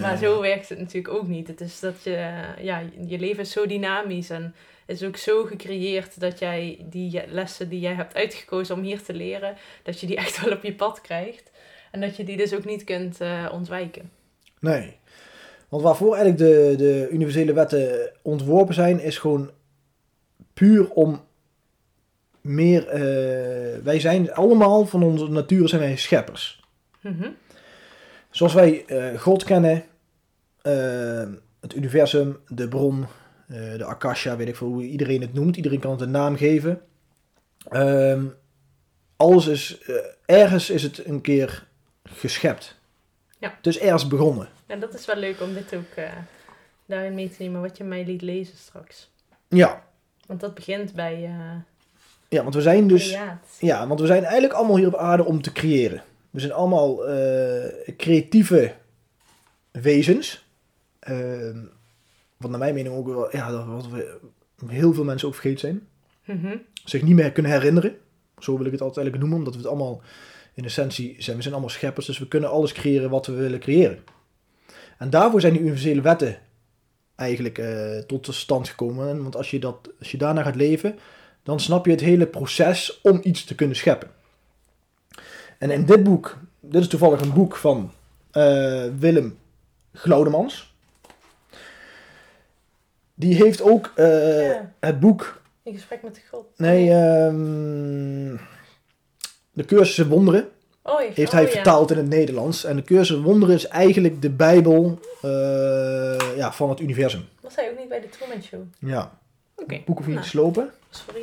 Maar zo werkt het natuurlijk ook niet. Het is dat je, ja, je leven is zo dynamisch en is ook zo gecreëerd dat jij die lessen die jij hebt uitgekozen om hier te leren, dat je die <laughs> echt wel op je pad krijgt. En dat je die dus ook niet kunt eh, ontwijken. Nee. Want waarvoor eigenlijk de, de universele wetten ontworpen zijn, is gewoon puur om meer. eh, wij zijn allemaal van onze natuur zijn wij scheppers. Mhm. Zoals wij eh, God kennen, eh, het universum, de bron, eh, de akasha, weet ik veel hoe iedereen het noemt. Iedereen kan het een naam geven. Ehm, alles is, ergens is het een keer geschept. Ja. Het is ergens begonnen. En dat is wel leuk om dit ook daarin mee te nemen, wat je mij liet lezen straks. Ja, Want dat begint bij ja want we zijn dus... Ja, want we zijn eigenlijk allemaal hier op aarde om te creëren. We zijn allemaal eh, creatieve wezens. Ehm, wat naar mijn mening ook wel, ja, wat we heel veel mensen ook vergeten zijn. Mhm. Zich niet meer kunnen herinneren. Zo wil ik het altijd eigenlijk noemen, omdat we het allemaal in essentie zijn. We zijn allemaal scheppers, dus we kunnen alles creëren wat we willen creëren. En daarvoor zijn die universele wetten eigenlijk eh, tot stand gekomen. Want als je, dat, als je daarna gaat leven, dan snap je het hele proces om iets te kunnen scheppen. En in dit boek, dit is toevallig een boek van eh, Willem Glaudemans. Die heeft ook eh, Ja. het boek, In gesprek met God. nee, ehm, de cursussen wonderen, oh, heeft oh, hij ja. vertaald in het Nederlands. En de cursus wonderen is eigenlijk de Bijbel eh, ja, van het universum. Was hij ook niet bij de Truman Show? Ja, Oké. boek of niet Nou. te slopen. Sorry.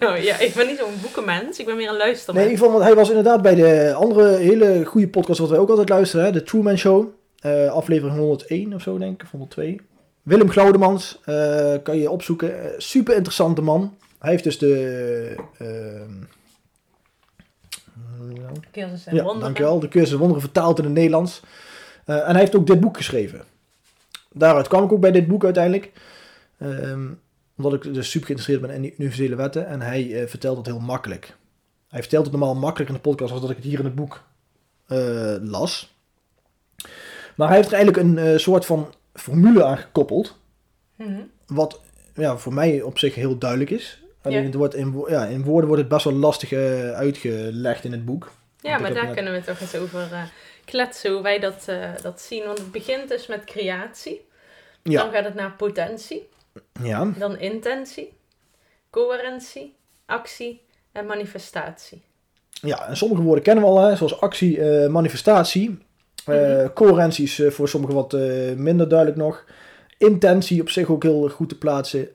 Nou ja, ik ben niet zo'n boekenmens. Ik ben meer een luistermens. Nee, in ieder geval, want hij was inderdaad bij de andere hele goede podcast wat wij ook altijd luisteren, hè, de Truman Show. Eh, aflevering 101 of zo, denk ik, of 102. Willem Glaudemans, eh, kan je opzoeken. Eh, super interessante man. Hij heeft dus de... Cursus en Ja, wonderen. dankjewel. De cursus Wonderen vertaald in het Nederlands. En hij heeft ook dit boek geschreven. Daaruit kwam ik ook bij dit boek uiteindelijk. Ehm, omdat ik dus super geïnteresseerd ben in die universele wetten. En hij eh, vertelt het heel makkelijk. Hij vertelt het normaal makkelijk in de podcast, als dat ik het hier in het boek eh, las. Maar hij heeft er eigenlijk een eh, soort van formule aan gekoppeld. Mhm. Wat ja, voor mij op zich heel duidelijk is. Alleen Ja. het wordt in, ja, in woorden wordt het best wel lastig uitgelegd in het boek. Ja, maar daar net- kunnen we toch eens over kletsen, hoe wij dat, dat zien. Want het begint dus met creatie. Ja. Dan gaat het naar potentie. Ja, Dan intentie. Coherentie. Actie. En manifestatie. Ja, en sommige woorden kennen we al, hè, zoals actie, eh, manifestatie. Eh Mhm. Coherentie is eh, voor sommigen wat minder duidelijk nog. Intentie op zich ook heel goed te plaatsen.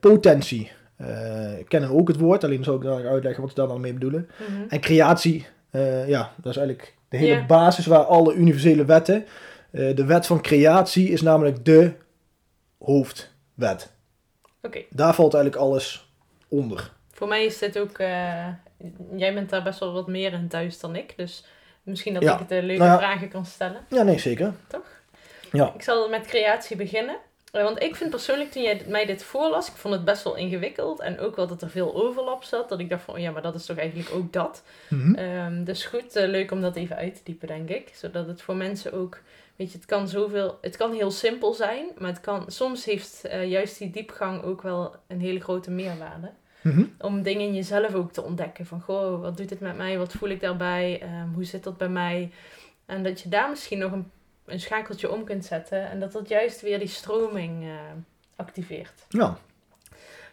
Potentie kennen we ook het woord, alleen zal ik daar uitleggen wat we daar dan mee bedoelen. Mhm. En creatie, ja, dat is eigenlijk de hele basis waar alle universele wetten. de wet van creatie is namelijk de hoofdwet. Oké, Daar valt eigenlijk alles onder. voor mij is dit ook... eh, jij bent daar best wel wat meer in thuis dan ik. Dus misschien dat Ja. ik het de leuke Nou ja. vragen kan stellen. Ja, nee, zeker. Ik zal met creatie beginnen. Eh, Want ik vind persoonlijk, toen jij mij dit voorlas, ik vond het best wel ingewikkeld. En ook wel dat er veel overlap zat. Dat ik dacht van, oh ja, maar dat is toch eigenlijk ook dat. Mhm. Ehm, dus goed, eh, leuk om dat even uit te diepen, denk ik. Zodat het voor mensen ook, weet je, het kan zoveel, het kan heel simpel zijn. Maar het kan, soms heeft eh, juist die diepgang ook wel een hele grote meerwaarde. Mhm. Om dingen in jezelf ook te ontdekken. Van, goh, wat doet dit met mij? Wat voel ik daarbij? Ehm, hoe zit dat bij mij? En dat je daar misschien nog een, een schakeltje om kunt zetten. En dat dat juist weer die stroming eh, activeert. Ja.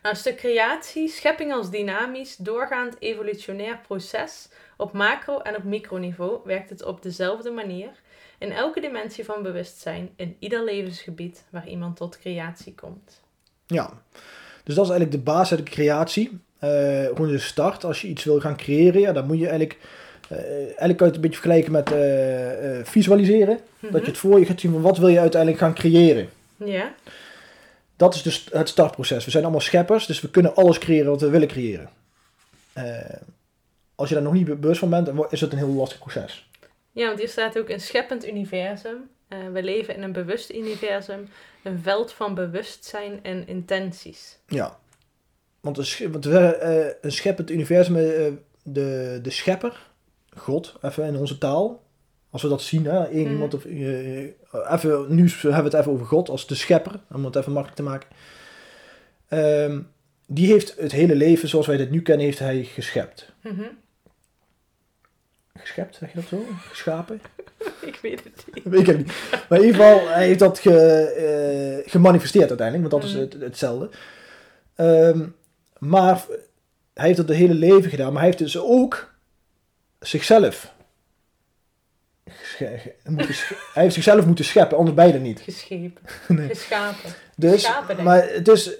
Nou, een stuk creatie, schepping als dynamisch, doorgaand evolutionair proces. Op macro- en op microniveau werkt het op dezelfde manier. In elke dimensie van bewustzijn, in ieder levensgebied waar iemand tot creatie komt. Ja, dus dat is eigenlijk de basis uit de creatie. Eh, gewoon de start. Als je iets wil gaan creëren, ja, dan moet je eigenlijk... eh, eigenlijk kan je het een beetje vergelijken met eh, visualiseren. Dat je het voor je gaat zien van wat wil je uiteindelijk gaan creëren. Mhm. Ja, Dat is dus het startproces. We zijn allemaal scheppers, dus we kunnen alles creëren wat we willen creëren. Als je daar nog niet bewust van bent, is het een heel lastig proces. Ja want hier staat ook een scheppend universum. Eh, we leven in een bewust universum. Een veld van bewustzijn en intenties. Ja. Want een, want we, eh, een scheppend universum, eh, de, de schepper, God, even in onze taal. Als we dat zien, hè, één Mhm. iemand of... even, nu hebben we het even over God als de schepper, om het even makkelijk te maken. Ehm, die heeft het hele leven zoals wij dit nu kennen, heeft hij geschept. Mhm. Geschept, zeg je dat zo? Geschapen? <laughs> Ik weet het niet. Weet ik niet. Maar in ieder geval, hij heeft dat ge, eh, gemanifesteerd uiteindelijk, want dat is Mhm. het, hetzelfde. Ehm, maar hij heeft dat het hele leven gedaan, maar hij heeft dus ook zichzelf. hij heeft zichzelf moeten scheppen, anders beide niet. Geschepen. <laughs> Nee. Geschapen. Dus, Schapen, denk ik. maar het is,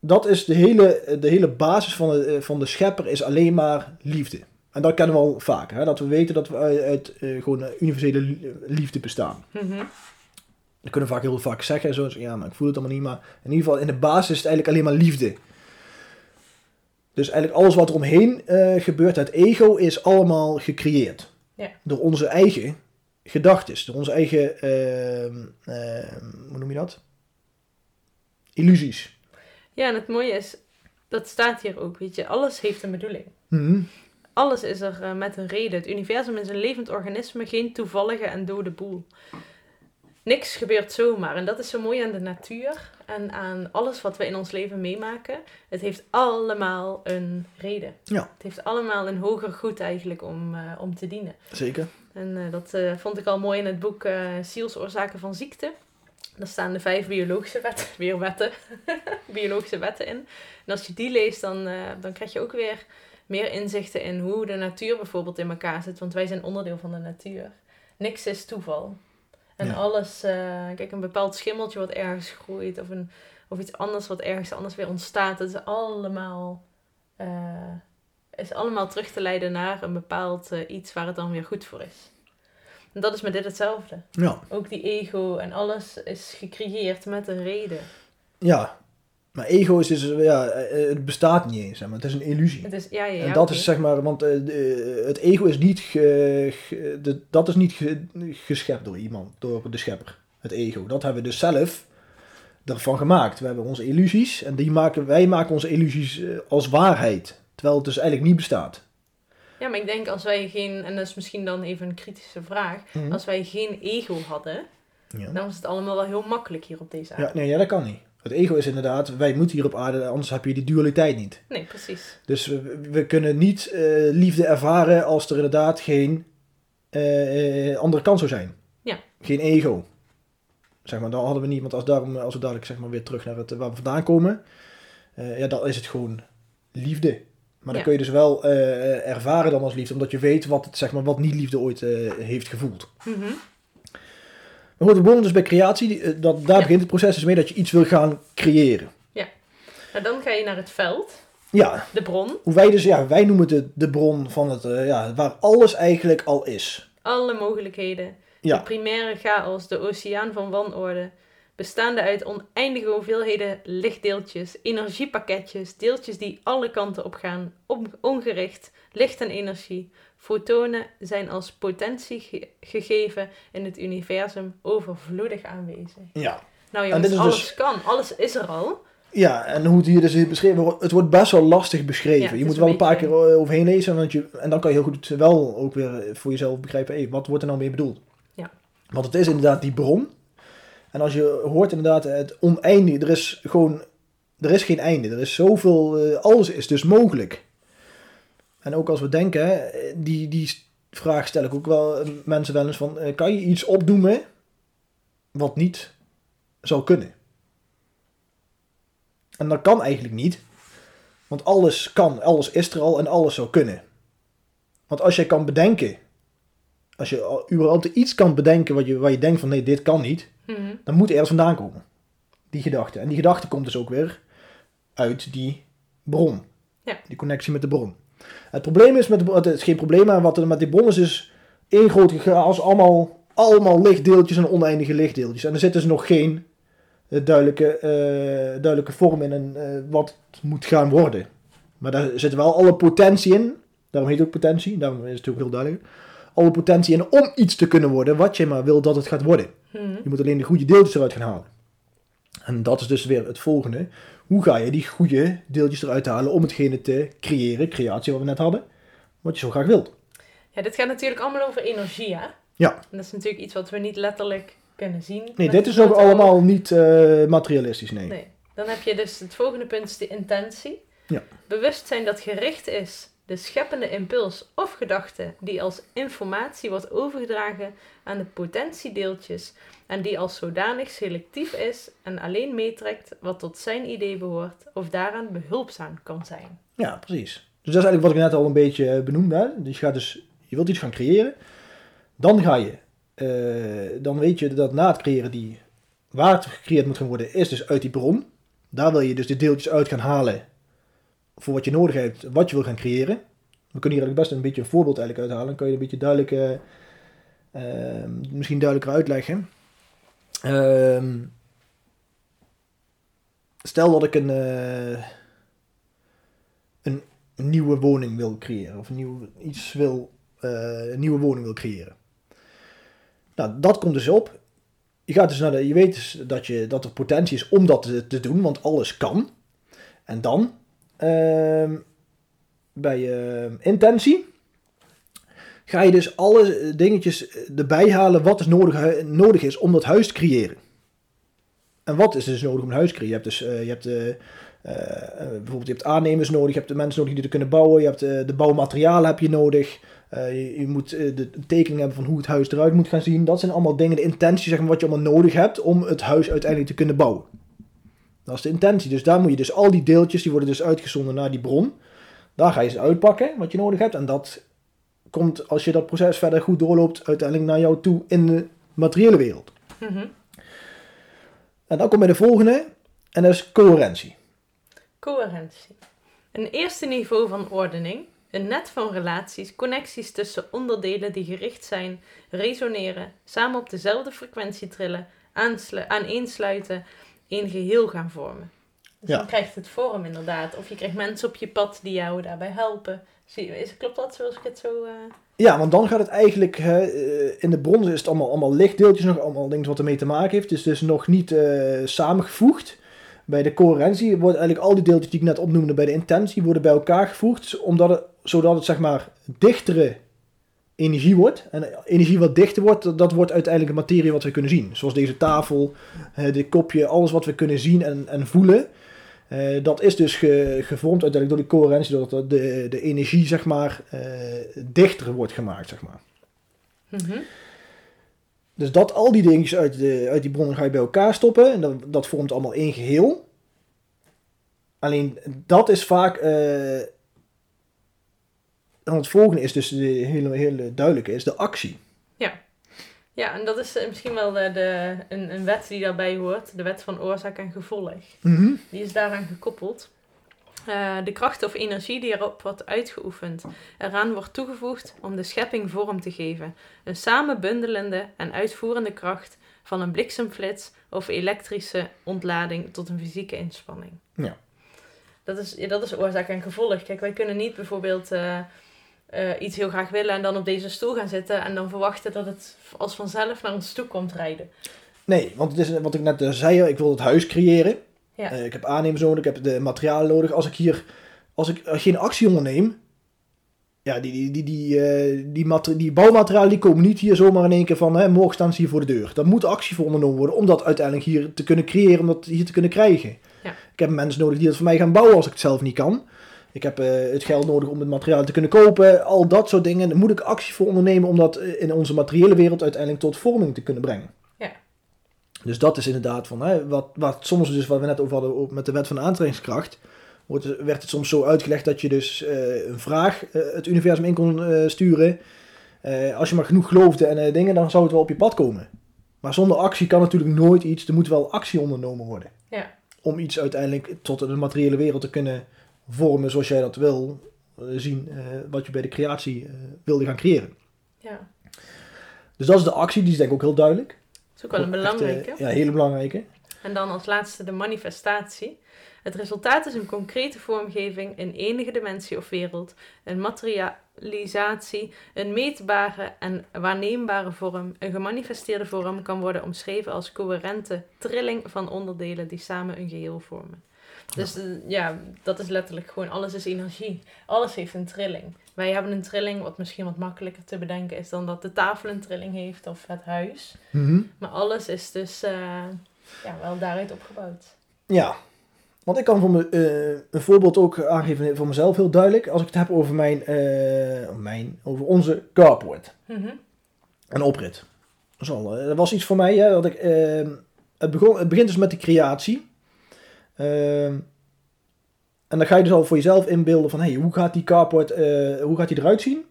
dat is de hele, de hele basis van de, van de schepper, is alleen maar liefde. En dat kennen we al vaker, hè? dat we weten dat we uit, eh, gewoon een universele li- liefde bestaan. Mhm. Dat kunnen we vaak heel vaak zeggen. en Zo, ja, maar ik voel het allemaal niet. Maar in ieder geval, in de basis is het eigenlijk alleen maar liefde. Dus eigenlijk alles wat er omheen eh, gebeurt, het ego, is allemaal gecreëerd. Ja. Door onze eigen gedachtes. Door onze eigen, ehm, ehm, hoe noem je dat? Illusies. Ja, en het mooie is, dat staat hier ook, weet je, alles heeft een bedoeling. Mhm. Alles is er eh, met een reden. Het universum is een levend organisme, geen toevallige en dode boel. Niks gebeurt zomaar. En dat is zo mooi aan de natuur en aan alles wat we in ons leven meemaken. Het heeft allemaal een reden. Ja. Het heeft allemaal een hoger goed eigenlijk om, eh, om te dienen. Zeker. En eh, dat vond ik al mooi in het boek Zielsoorzaken van ziekte. Daar staan de vijf biologische wetten, <laughs> weer wetten, <laughs> biologische wetten in. En als je die leest, dan, dan krijg je ook weer meer inzichten in hoe de natuur bijvoorbeeld in elkaar zit. Want wij zijn onderdeel van de natuur. Niks is toeval. En Ja. alles, eh, kijk, een bepaald schimmeltje wat ergens groeit, of, een, of iets anders wat ergens anders weer ontstaat, dat is allemaal, eh, is allemaal terug te leiden naar een bepaald eh, iets waar het dan weer goed voor is. En dat is met dit hetzelfde. Ja. Ook die ego en alles is gecreëerd met een reden. Ja. Maar ego is dus, ja, eh, het bestaat niet eens, zeg maar. Het is een illusie. Het is, ja, ja, en dat is zeg maar, want eh, het ego is niet, ge- ge- de- dat is niet ge- geschept door iemand, door de schepper. Het ego. Dat hebben we dus zelf ervan gemaakt. We hebben onze illusies en die maken, wij maken onze illusies eh, als waarheid. Terwijl het dus eigenlijk niet bestaat. Ja, maar ik denk als wij geen, en dat is misschien dan even een kritische vraag, Mhm. als wij geen ego hadden, Ja. dan was het allemaal wel heel makkelijk hier op deze aarde. Ja, nee, ja, dat kan niet. Het ego is inderdaad, wij moeten hier op aarde, anders heb je die dualiteit niet. Nee, precies. Dus we, we kunnen niet eh, liefde ervaren als er inderdaad geen eh, eh, andere kant zou zijn. Ja. Geen ego. Zeg maar, dan hadden we niet, want als, daarom, als we dadelijk zeg maar, weer terug naar het, waar we vandaan komen, eh, ja, dan is het gewoon liefde. Maar dan Ja. kun je dus wel eh, ervaren dan als liefde, omdat je weet wat, het, zeg maar, wat niet liefde ooit eh, heeft gevoeld. Maar goed, we begonnen dus bij creatie. eh, dat, daar Ja. begint het proces dus mee dat je iets wil gaan creëren. Nou, dan ga je naar het veld, Ja, de bron. hoe wij dus, ja, wij noemen het de, de bron van het, eh, ja, waar alles eigenlijk al is. Alle mogelijkheden. Ja. De primaire chaos, de oceaan van wanorde. Bestaande uit oneindige hoeveelheden lichtdeeltjes, energiepakketjes, deeltjes die alle kanten op gaan, ongericht, licht en energie. Fotonen zijn als potentie ge- gegeven in het universum overvloedig aanwezig. Ja. Nou En jongens, is alles dus- kan, alles is er al. Ja, en hoe het hier dus beschreven wordt, het wordt best wel lastig beschreven. Ja, je moet wel een paar keer eh, overheen lezen, want je, en dan kan je heel goed wel ook weer voor jezelf begrijpen, hey, wat wordt er nou mee bedoeld? Ja. Want het is inderdaad die bron. En als je hoort inderdaad het oneindige, er is gewoon, er is geen einde. Er is zoveel, eh, alles is dus mogelijk. En ook als we denken, die, die vraag stel ik ook wel eh, mensen wel eens van, eh, kan je iets opnoemen wat niet zou kunnen? En dat kan eigenlijk niet. Want alles kan, alles is er al en alles zou kunnen. Want als je kan bedenken, als je überhaupt iets kan bedenken wat je, waar je denkt van nee, dit kan niet, Mhm. dan moet er ergens vandaan komen. Die gedachte. En die gedachte komt dus ook weer uit die bron. Ja. Die connectie met de bron. Het probleem is met het is geen probleem, maar wat er met die bron is, is één grote chaos, allemaal, allemaal lichtdeeltjes en oneindige lichtdeeltjes. En er zit dus nog geen eh, duidelijke, eh, duidelijke vorm in en eh, wat het moet gaan worden. Maar daar zit wel alle potentie in. Daarom heet het ook potentie, daarom is het ook heel duidelijk. Alle potentie in om iets te kunnen worden wat je maar wil dat het gaat worden. Mhm. Je moet alleen de goede deeltjes eruit gaan halen. En dat is dus weer het volgende. Hoe ga je die goede deeltjes eruit halen om hetgene te creëren, creatie wat we net hadden, wat je zo graag wilt. Ja, dit gaat natuurlijk allemaal over energie, hè? Ja. En dat is natuurlijk iets wat we niet letterlijk kunnen zien. Nee, dit is oog. allemaal niet eh, materialistisch, nee. Nee. Dan heb je dus het volgende punt is de intentie. Ja. Bewustzijn dat gericht is de scheppende impuls of gedachte die als informatie wordt overgedragen aan de potentiedeeltjes en die als zodanig selectief is en alleen meetrekt wat tot zijn idee behoort of daaraan behulpzaam kan zijn. Ja, precies. Dus dat is eigenlijk wat ik net al een beetje eh, benoemde. Dus je, gaat dus, je wilt iets gaan creëren. Dan ga je, eh, dan weet je dat na het creëren die, waar het gecreëerd moet gaan worden, is dus uit die bron. Daar wil je dus de deeltjes uit gaan halen voor wat je nodig hebt, wat je wil gaan creëren. We kunnen hier eigenlijk best een beetje een voorbeeld eigenlijk uithalen. Dan kan je een beetje duidelijk, eh, misschien duidelijker uitleggen. Ehm, stel dat ik een, eh, een nieuwe woning wil creëren. Of een nieuw, iets wil, eh, een nieuwe woning wil creëren. Nou, dat komt dus op. Je, gaat dus naar de, je weet dus dat, je, dat er potentie is om dat te, te doen, want alles kan. En dan, ehm, bij eh, intentie, ga je dus alle dingetjes erbij halen wat nodig, nodig is om dat huis te creëren. En wat is dus nodig om een huis te creëren? Je hebt dus eh, je hebt, eh, eh, bijvoorbeeld je hebt aannemers nodig, je hebt de mensen nodig die het kunnen bouwen, je hebt eh, de bouwmaterialen heb je nodig. Eh, je, je moet eh, de tekening hebben van hoe het huis eruit moet gaan zien. Dat zijn allemaal dingen, de intentie, zeg maar, wat je allemaal nodig hebt om het huis uiteindelijk te kunnen bouwen. Dat is de intentie. Dus daar moet je dus al die deeltjes, die worden dus uitgezonden naar die bron. Daar ga je ze uitpakken, wat je nodig hebt. En dat komt, als je dat proces verder goed doorloopt, uiteindelijk naar jou toe in de materiële wereld. Mhm. En dan kom je de volgende, en dat is coherentie. Coherentie. Een eerste niveau van ordening Een net van relaties, connecties tussen onderdelen die gericht zijn, resoneren, samen op dezelfde frequentie trillen, aaneensluiten, een geheel gaan vormen. Dus Ja. dan krijgt het vorm inderdaad. Of je krijgt mensen op je pad die jou daarbij helpen. Zie, klopt dat zoals ik het zo... eh, Ja, want dan gaat het eigenlijk, hè, eh, in de bron is het allemaal, allemaal lichtdeeltjes, nog allemaal dingen wat ermee te maken heeft. Is dus nog niet eh, samengevoegd. Bij de coherentie worden eigenlijk al die deeltjes die ik net opnoemde bij de intentie, worden bij elkaar gevoegd, omdat het, zodat het zeg maar dichtere energie wordt. En energie wat dichter wordt, dat- wordt uiteindelijk de materie wat we kunnen zien. Zoals deze tafel, dit kopje, alles wat we kunnen zien en, en voelen. Eh, dat is dus ge- gevormd uiteindelijk door die coherentie, doordat de, de energie zeg maar eh, dichter wordt gemaakt, zeg maar. mhm. Dus dat al die dingetjes uit, de, uit die bronnen ga je bij elkaar stoppen en dat, dat vormt allemaal één geheel. Alleen dat is vaak. dan het volgende is dus de hele, hele duidelijke, is de actie. Ja, en dat is eh, misschien wel de, de, een, een wet die daarbij hoort. De wet van oorzaak en gevolg. Die is daaraan gekoppeld. Eh, de kracht of energie die erop wordt uitgeoefend, eraan wordt toegevoegd om de schepping vorm te geven. Een samenbundelende en uitvoerende kracht van een bliksemflits of elektrische ontlading tot een fysieke inspanning. Ja. Dat is, ja, dat is oorzaak en gevolg. Kijk, wij kunnen niet bijvoorbeeld eh, eh, iets heel graag willen en dan op deze stoel gaan zitten en dan verwachten dat het als vanzelf naar ons toe komt rijden. Nee, want het is wat ik net eh, zei, ik wil het huis creëren. Ja. Eh, ik heb aannemers nodig, ik heb de materialen nodig. Als ik hier als ik geen actie onderneem, ja, die, die, die, die, die, die bouwmaterialen die komen niet hier zomaar in één keer van, hè, morgen staan ze hier voor de deur. Daar moet actie voor ondernomen worden om dat uiteindelijk hier te kunnen creëren, om dat hier te kunnen krijgen. Ja. Ik heb mensen nodig die dat voor mij gaan bouwen als ik het zelf niet kan. Ik heb eh, het geld nodig om het materiaal te kunnen kopen, al dat soort dingen. Daar moet ik actie voor ondernemen om dat eh, in onze materiële wereld uiteindelijk tot vorming te kunnen brengen. Ja. Dus dat is inderdaad van, hè, wat, wat soms dus, wat we net over hadden met de wet van de aantrekkingskracht, wordt, werd het soms zo uitgelegd dat je dus eh, een vraag het universum in kon sturen. Als je maar genoeg geloofde en dingen, dan zou het wel op je pad komen. Maar zonder actie kan natuurlijk nooit iets. Er moet wel actie ondernomen worden. Ja. Om iets uiteindelijk tot de materiële wereld te kunnen vormen zoals jij dat wil eh, zien. eh, wat je bij de creatie eh, wilde gaan creëren. Ja, Dus dat is de actie, die is denk ik ook heel duidelijk. dat is ook wel een Echt, belangrijke. ja, hele belangrijke. En dan als laatste de manifestatie. Het resultaat is een concrete vormgeving in enige dimensie of wereld, een materialisatie, een meetbare en waarneembare vorm. Een gemanifesteerde vorm kan worden omschreven als coherente trilling van onderdelen die samen een geheel vormen. Dus eh, ja, dat is letterlijk gewoon, alles is energie. Alles heeft een trilling. Wij hebben een trilling, wat misschien wat makkelijker te bedenken is dan dat de tafel een trilling heeft of het huis. Mhm. Maar alles is dus eh, ja, wel daaruit opgebouwd. Ja, want ik kan voor me, eh, een voorbeeld ook aangeven voor mezelf heel duidelijk. Als ik het heb over mijn, eh, mijn over onze carport. Mhm. Een oprit. Dat, was iets voor mij. Hè, dat ik, het, begon, het begint dus met de creatie. Eh, en dan ga je dus al voor jezelf inbeelden van... Hey, hoe gaat die carport eh, hoe gaat die eruit zien?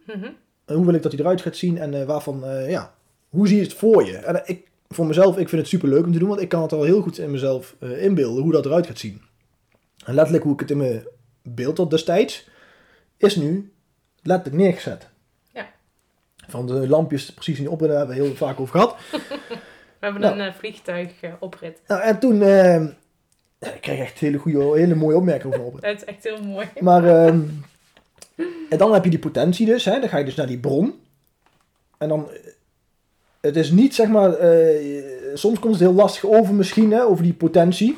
En hoe wil ik dat hij eruit gaat zien? En eh, waarvan, eh, ja, hoe zie je het voor je? En ik, voor mezelf, ik vind het super leuk om te doen, want ik kan het al heel goed in mezelf inbeelden hoe dat eruit gaat zien. En letterlijk hoe ik het in mijn beeld had destijds, is nu letterlijk neergezet. Ja. Van de lampjes precies in de oprit, daar hebben we heel vaak over gehad. <laughs> We hebben Nou. een uh, vliegtuigoprit. Nou, en toen, eh, ja, ik kreeg echt hele goede, hele mooie opmerkingen over de oprit. Dat is echt heel mooi. Maar, ehm, en dan heb je die potentie dus, hè, dan ga je dus naar die bron. En dan, eh, het is niet zeg maar, eh, soms komt het heel lastig over misschien, hè, over die potentie.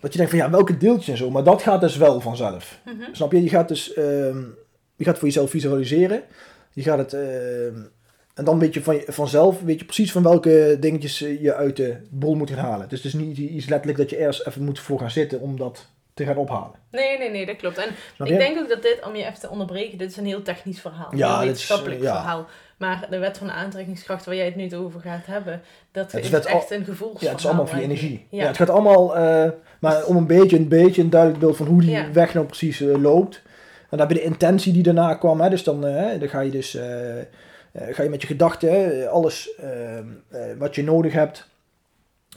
Dat je denkt van ja, welke deeltjes en zo, maar dat gaat dus wel vanzelf. Mhm. Snap je? Je gaat dus, ehm, je gaat voor jezelf visualiseren. Je gaat het, ehm, en dan weet je van, vanzelf, weet je precies van welke dingetjes eh, je uit de bron moet gaan halen. Dus het is niet iets letterlijk dat je eerst even moet voor gaan zitten om dat te gaan ophalen. Nee, nee, nee, dat klopt. En ik denk ook dat dit, om je even te onderbreken, dit is een heel technisch verhaal. Ja, een is, wetenschappelijk eh, ja. verhaal. Maar de wet van de aantrekkingskracht waar jij het nu over gaat hebben, dat Het is echt een gevoelsverhaal. Ja, het is allemaal via energie. Ja. Ja. het gaat allemaal, eh, maar om een beetje, een beetje een duidelijk beeld van hoe die weg nou precies loopt. En dan heb je de intentie die daarna kwam. Hè, dus dan, dan ga je dus, ga je met je gedachten, alles eh, eh, wat je nodig hebt,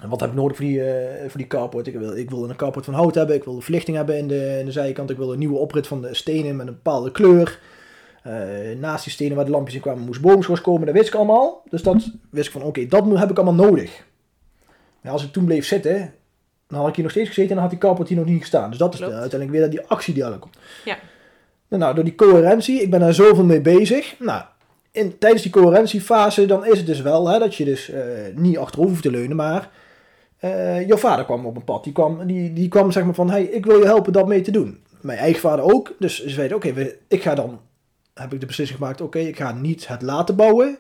En wat heb ik nodig voor die, eh, voor die carport? Ik wil, ik wil een carport van hout hebben. Ik wil de verlichting hebben in de, in de zijkant. Ik wil een nieuwe oprit van de stenen met een bepaalde kleur. Eh, naast die stenen waar de lampjes in kwamen moest boomschors komen. Dat wist ik allemaal. Dus dat wist ik van oké, dat heb ik allemaal nodig. Maar als ik toen bleef zitten, dan had ik hier nog steeds gezeten en dan had die carport hier nog niet gestaan. Dus dat is de- uiteindelijk weer die actie die aankomt. Ja. Nou, nou, door die coherentie, ik ben daar zoveel mee bezig. Nou, in, tijdens die coherentiefase, dan is het dus wel hè, dat je dus eh, niet achterover hoeft te leunen, maar eh, jouw vader kwam op een pad. Die kwam, die, die kwam zeg maar van, hey, ik wil je helpen dat mee te doen. Mijn eigen vader ook. Dus ze zeiden, oké, ik ga dan, heb ik de beslissing gemaakt, oké, ik ga niet het laten bouwen.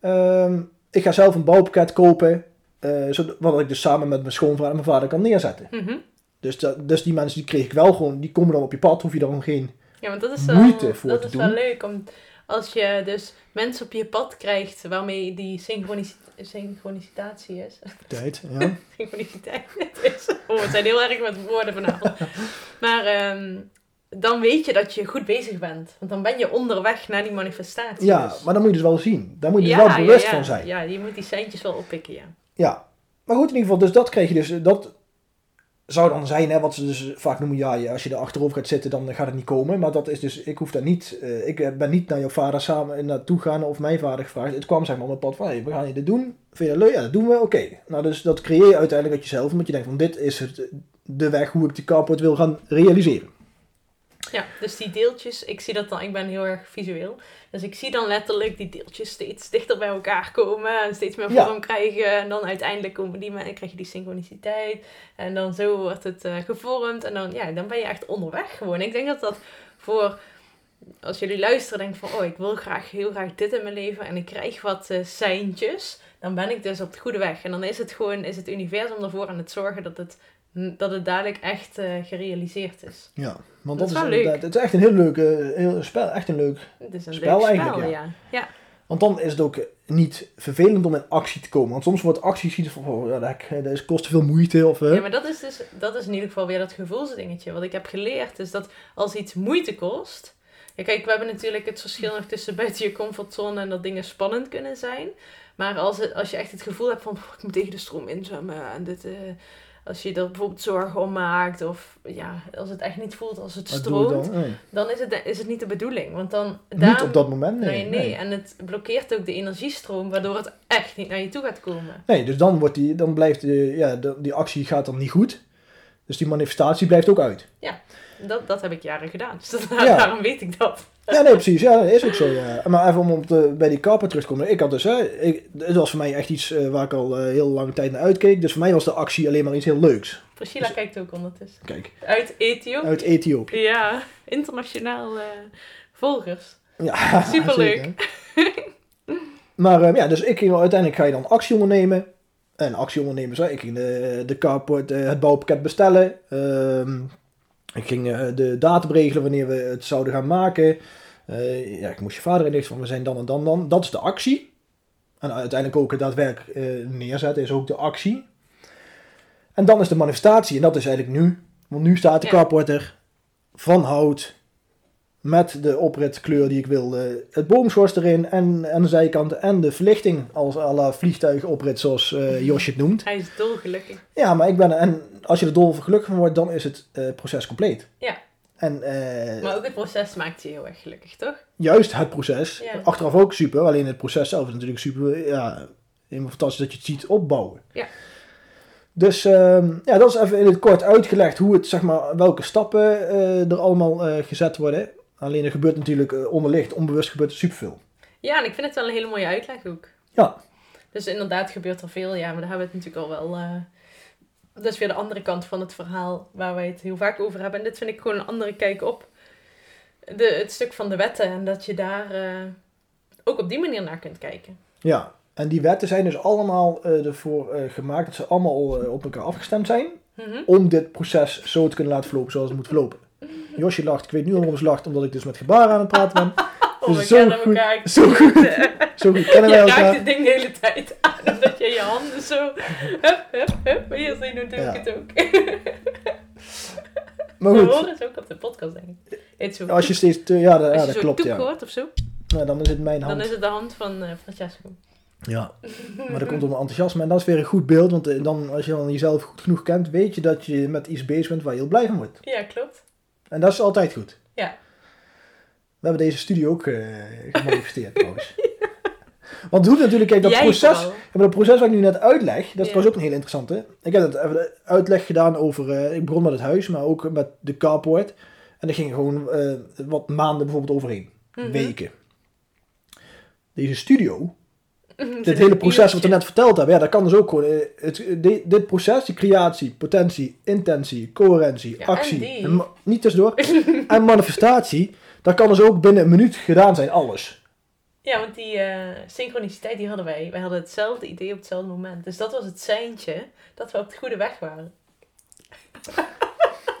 Ehm, ik ga zelf een bouwpakket kopen, eh, zodat, wat ik dus samen met mijn schoonvader en mijn vader kan neerzetten. Mhm. Dus, dat, dus die mensen die kreeg ik wel gewoon, die komen dan op je pad, hoef je dan geen... Ja, want dat is wel, Moeite voor dat te is doen. wel leuk. Om, als je dus mensen op je pad krijgt waarmee die synchronici- synchronicitatie is. Tijd, ja. <laughs> synchroniciteit is. Oh, we zijn heel erg met woorden vanavond. Maar ehm, dan weet je dat je goed bezig bent. Want dan ben je onderweg naar die manifestatie. Ja, dus. maar dan moet je dus wel zien. Daar moet je dus Ja, wel bewust ja, ja. van zijn. Ja, je moet die centjes wel oppikken, ja. Ja. Maar goed, in ieder geval, dus dat kreeg je dus. Dat zou dan zijn, hè, wat ze dus vaak noemen, ja, als je er achterover gaat zitten, dan gaat het niet komen. Maar dat is dus, ik hoef daar niet, eh, ik ben niet naar jouw vader samen naartoe gaan of mijn vader gevraagd. Het kwam zeg maar op mijn pad van, hey, we gaan dit doen. Vind je dat leuk? Ja, dat doen we, oké. Nou, dus dat creëer je uiteindelijk uit jezelf, omdat je denkt van, dit is het, de weg hoe ik die carport wil gaan realiseren. Ja, dus die deeltjes, ik zie dat dan, ik ben heel erg visueel. Dus ik zie dan letterlijk die deeltjes steeds dichter bij elkaar komen en steeds meer Ja. vorm krijgen. En dan uiteindelijk komen die, en krijg je die synchroniciteit. En dan zo wordt het eh, gevormd. En dan, ja, dan ben je echt onderweg gewoon. Ik denk dat dat voor, als jullie luisteren, denk van, oh, ik wil graag heel graag dit in mijn leven. En ik krijg wat eh seintjes. Dan ben ik dus op de goede weg. En dan is het gewoon, is het universum ervoor aan het zorgen dat het, dat het dadelijk echt eh, gerealiseerd is. Ja, want Dat dat, is wel leuk. inderdaad- het is echt een heel leuk eh, heel spel, echt een leuk Het is een Spel leuk eigenlijk, spel, ja. ja. ja. Want dan is het ook niet vervelend om in actie te komen. Want soms wordt actie ziet van, oh, ja, dat, dat is- kost te veel moeite. Of, eh, Ja, maar dat is dus dat is in ieder geval weer dat gevoelsdingetje. Wat ik heb geleerd is dat als iets moeite kost. Ja, kijk, we hebben natuurlijk het verschil nog tussen buiten je comfortzone en dat dingen spannend kunnen zijn. Maar als, het, als je echt het gevoel hebt van "Oh, ik moet tegen de stroom inzwemmen en dit, eh, als je er bijvoorbeeld zorgen om maakt of ja, als het echt niet voelt als het stroomt, dan? Nee. dan is het, is het niet de bedoeling. Want dan Niet daarom- op dat moment, nee. Nee, nee, en het blokkeert ook de energiestroom, waardoor het echt niet naar je toe gaat komen. Nee, dus dan, wordt die, dan blijft de, ja, die actie gaat dan niet goed. Dus die manifestatie blijft ook uit. Dat, dat heb ik jaren gedaan, dus dat, Ja. daarom weet ik dat. Ja, nee, precies. Ja, dat is ook zo. Ja. Maar even om op de, bij die kapper terug te komen. Ik had dus, hè, ik, het was voor mij echt iets eh, waar ik al eh, heel lange tijd naar uitkeek. Dus voor mij was de actie alleen maar iets heel leuks. Priscilla Dus- kijkt ook ondertussen. Kijk, Uit Ethiopië. uit Ethiopië. Ja, internationaal eh, volgers. Ja, <laughs> Superleuk. Maar eh, ja, dus ik ging, uiteindelijk ga je dan actie ondernemen. En actie ondernemen, zo. Ik ging de, de carport, eh, het bouwpakket bestellen. Ehm, ik ging eh, de datum regelen wanneer we het zouden gaan maken. Eh, ja, ik moest je vader inlichten van we zijn dan en dan dan. Dat is de actie. En uiteindelijk ook het daadwerkelijk eh, neerzetten is ook de actie. En dan is de manifestatie. En dat is eigenlijk nu. Want nu staat de Ja. carport er van hout. Met de opritkleur die ik wilde. Het boomschors erin en aan de zijkanten. En de verlichting als à la vliegtuigoprit zoals eh, Josje het noemt. Hij is dolgelukkig. Ja, maar ik ben... En als je er dol gelukkig van wordt, dan is het eh, proces compleet. Ja. En eh, Maar ook het proces maakt je heel erg gelukkig, toch? juist het proces. Ja. Achteraf ook super. Alleen het proces zelf is natuurlijk super... Ja, helemaal fantastisch dat je het ziet opbouwen. Ja. Dus ehm, ja, dat is even in het kort uitgelegd hoe het, zeg maar, welke stappen er allemaal gezet worden. Alleen er gebeurt natuurlijk uh, onderlicht, onbewust gebeurt er superveel. Ja, en ik vind het wel een hele mooie uitleg ook. Ja. Dus inderdaad gebeurt er veel, ja, maar daar hebben we het natuurlijk al wel... eh, dat is weer de andere kant van het verhaal waar wij het heel vaak over hebben. En dit vind ik gewoon een andere kijk op de, het stuk van de wetten. En dat je daar eh, ook op die manier naar kunt kijken. Ja, en die wetten zijn dus allemaal eh, ervoor eh, gemaakt dat ze allemaal eh, op elkaar afgestemd zijn. Mhm. Om dit proces zo te kunnen laten verlopen zoals het moet verlopen. Josje lacht, ik weet nu al waarom ze lacht, omdat ik dus met gebaren aan het praten ben. <laughs> Oh, Dus we zo kennen goed- elkaar. <laughs> zo goed. Zo goed kennen Je wij raakt elkaar. het ding de hele tijd aan. Dat je je handen zo... Hup, hup, hup. Maar hier zie je doe Ja. ik het ook. <laughs> Maar We goed, horen het ook op de podcast, denk ik. Zo. als je steeds... Te, ja, dat, Als ja, je dat klopt, ja. hoort of zo, Nou, dan is het mijn dan hand. is het de hand van eh, Francesco. Ja, maar dat komt door mijn enthousiasme en dat is weer een goed beeld, want eh, dan, als je dan jezelf goed genoeg kent, weet je dat je met iets bezig bent waar je heel blij van wordt. Ja, klopt. En dat is altijd goed. Ja. We hebben deze studie ook eh, gemanifesteerd trouwens. <laughs> Want hoe natuurlijk, kijk, dat Jij proces, maar dat proces wat ik nu net uitleg, dat is Ja. trouwens ook een heel interessante. Ik heb het even uitleg gedaan over, eh, ik begon met het huis, maar ook met de carport. En daar ging gewoon eh, wat maanden bijvoorbeeld overheen. Mhm. Weken. Deze studio, <laughs> dit hele proces wat we net verteld hebben, ja, dat kan dus ook gewoon. eh, Het, di- dit proces, die creatie, potentie, intentie, coherentie, Ja, actie, en en niet tussendoor, <laughs> en manifestatie, dat kan dus ook binnen een minuut gedaan zijn, alles. Ja, want die eh, synchroniciteit die hadden wij. Wij hadden hetzelfde idee op hetzelfde moment. Dus dat was het seintje dat we op de goede weg waren. <laughs>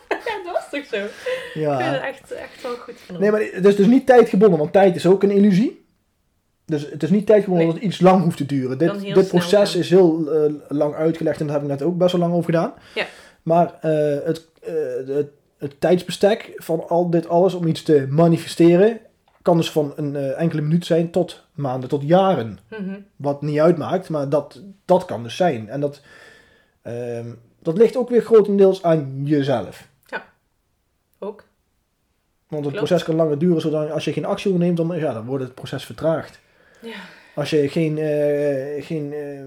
ja, dat was toch zo? Ik vind Ja. het echt, echt wel goed van Nee, maar het is dus niet tijdgebonden, want tijd is ook een illusie. Dus het is niet tijdgebonden Nee. dat het iets lang hoeft te duren. Dit, dit proces gaan. is heel eh, lang uitgelegd en daar heb ik net ook best wel lang over gedaan. Ja. Maar eh, het, eh, het, het tijdsbestek van al dit alles om iets te manifesteren kan dus van een enkele minuut zijn tot maanden, tot jaren. Mhm. Wat niet uitmaakt, maar dat, dat kan dus zijn. En dat, ehm, dat ligt ook weer grotendeels aan jezelf. Ook. Want het Klopt. proces kan langer duren, zodat als je geen actie onderneemt, dan, ja, dan wordt het proces vertraagd. Ja. Als je geen, eh, geen eh,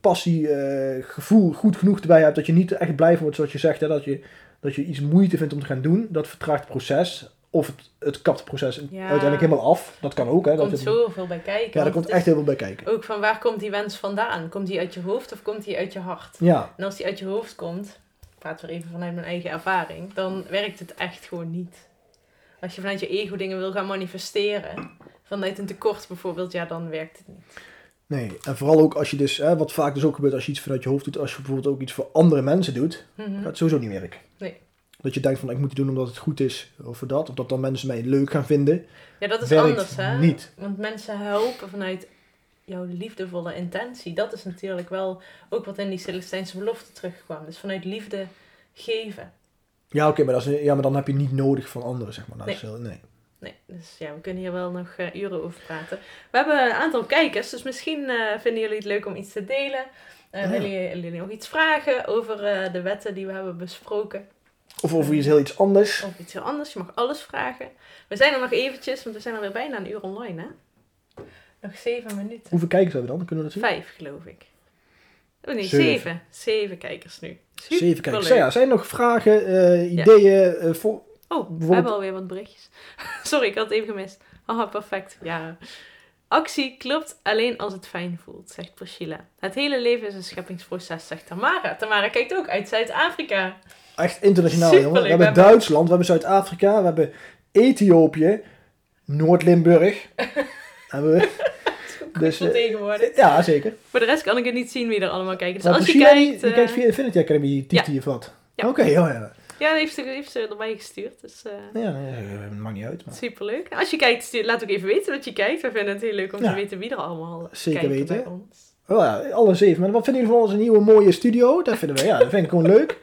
passie, eh, gevoel goed genoeg erbij hebt, dat je niet echt blij van wordt zoals je zegt, hè, dat, je, dat je iets moeite vindt om te gaan doen, dat vertraagt het proces. Of het, het kapt het proces Ja. uiteindelijk helemaal af. Dat kan ook. Hè, Er dat komt zoveel bij kijken. ja, want komt echt heel veel bij kijken. Ook van waar komt die wens vandaan? Komt die uit je hoofd of komt die uit je hart? Ja, En als die uit je hoofd komt, ik praat weer even vanuit mijn eigen ervaring, dan werkt het echt gewoon niet. Als je vanuit je ego dingen wil gaan manifesteren, vanuit een tekort bijvoorbeeld, ja, dan werkt het niet. nee. En vooral ook als je dus, hè, wat vaak dus ook gebeurt als je iets vanuit je hoofd doet, als je bijvoorbeeld ook iets voor andere mensen doet, Mhm. gaat het sowieso niet werken. Nee. Dat je denkt van ik moet het doen omdat het goed is, of voor dat, of dat dan mensen mij leuk gaan vinden. Ja, dat is anders, hè? niet. Want mensen helpen vanuit jouw liefdevolle intentie. Dat is natuurlijk wel ook wat in die Celestijnse belofte terugkwam. Dus vanuit liefde geven. Ja, oké, maar, dat is- ja, maar dan heb je niet nodig van anderen, zeg maar. Nou, is heel- nee. Nee, dus ja, we kunnen hier wel nog eh, uren over praten. We hebben een aantal kijkers, dus misschien eh, vinden jullie het leuk om iets te delen. Eh, Ja. Willen jullie jullie nog iets vragen over eh, de wetten die we hebben besproken? Of over iets heel iets anders. Of iets heel anders, je mag alles vragen. We zijn er nog eventjes, want we zijn alweer bijna een uur online, hè? Nog zeven minuten. Hoeveel kijkers hebben we dan? Kunnen we dat zien? Vijf, geloof ik. Oh nee, Zeven. zeven. Zeven kijkers nu. Zeven kijkers. Ja, zijn er nog vragen, eh, ideeën? eh, voor... Oh, we hebben alweer wat berichtjes. <laughs> Sorry, ik had het even gemist. Haha, perfect. Ja. Actie klopt alleen als het fijn voelt, zegt Priscilla. Het hele leven is een scheppingsproces, zegt Tamara. Tamara kijkt ook uit Zuid-Afrika. Echt internationaal, jongen. We hebben Duitsland, we hebben Zuid-Afrika, we hebben Ethiopië, Noord-Limburg. <laughs> hebben we. Dus, eh, tegenwoordig. ja, zeker. Voor de rest kan ik het niet zien wie er allemaal kijkt. Dus Maar als je Priscilla, die- kijkt... die eh, kijkt via Infinity Academy, of wat? Ja. Oké, ja, ja. Ja, heeft ze, heeft ze erbij gestuurd. Dus eh Ja, ja, maakt niet uit. Maar. superleuk. Als je kijkt, stuur- laat ook even weten dat je kijkt. We vinden het heel leuk om Ja. te weten wie er allemaal Zeker weten. bij ons. Oh ja, alle zeven. Maar wat vinden jullie van onze nieuwe mooie studio? Dat vinden we, ja, dat vind ik gewoon leuk.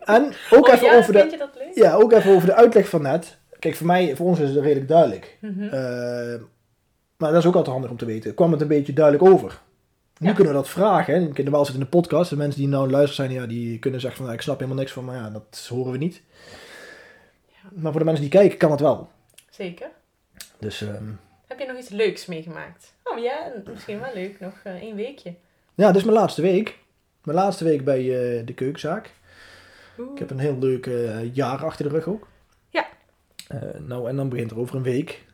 En ook oh, even ja, over de... dat? Ja, ook even over de uitleg van net. Kijk, voor mij, voor ons is het redelijk duidelijk. Mhm. Eh, maar dat is ook altijd handig om te weten. Kwam het een beetje duidelijk over? Nu Ja. kunnen we dat vragen. Hè? Wel zitten in de podcast. De mensen die nou luisteren zijn, ja, die kunnen zeggen van, nou, ik snap helemaal niks van, maar ja, dat horen we niet. Ja. Maar voor de mensen die kijken, kan het wel. Zeker. Dus ehm, Heb je nog iets leuks meegemaakt? Oh ja, misschien wel leuk. Nog eh, één weekje. ja, dit is mijn laatste week. Mijn laatste week bij eh, de keukenzaak. Oeh. Ik heb een heel leuk eh, jaar achter de rug ook. Ja. Nou, en dan begint er over een week.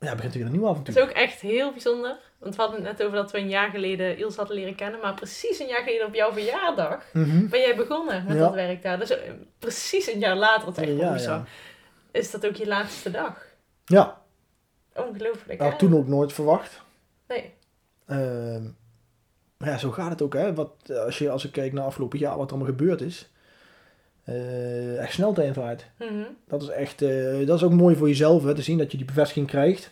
ja, begint er weer een nieuw Het avontuur. is ook echt heel bijzonder. Want we hadden het net over dat we een jaar geleden Ilse hadden leren kennen. Maar precies een jaar geleden op jouw verjaardag Mhm. ben jij begonnen met Ja. dat werk daar. Dus eh, precies een jaar later, dat echt Ja, ja. Is dat ook je laatste dag? Ja, Ongelooflijk, had hè? toen ook nooit verwacht. Nee. Ehm, maar ja, zo gaat het ook, hè. Wat, als, je, als ik kijk naar afgelopen jaar, wat er allemaal gebeurd is. Eh, echt snel te. Mhm. Dat is echt, eh, dat is ook mooi voor jezelf, hè, te zien dat je die bevestiging krijgt.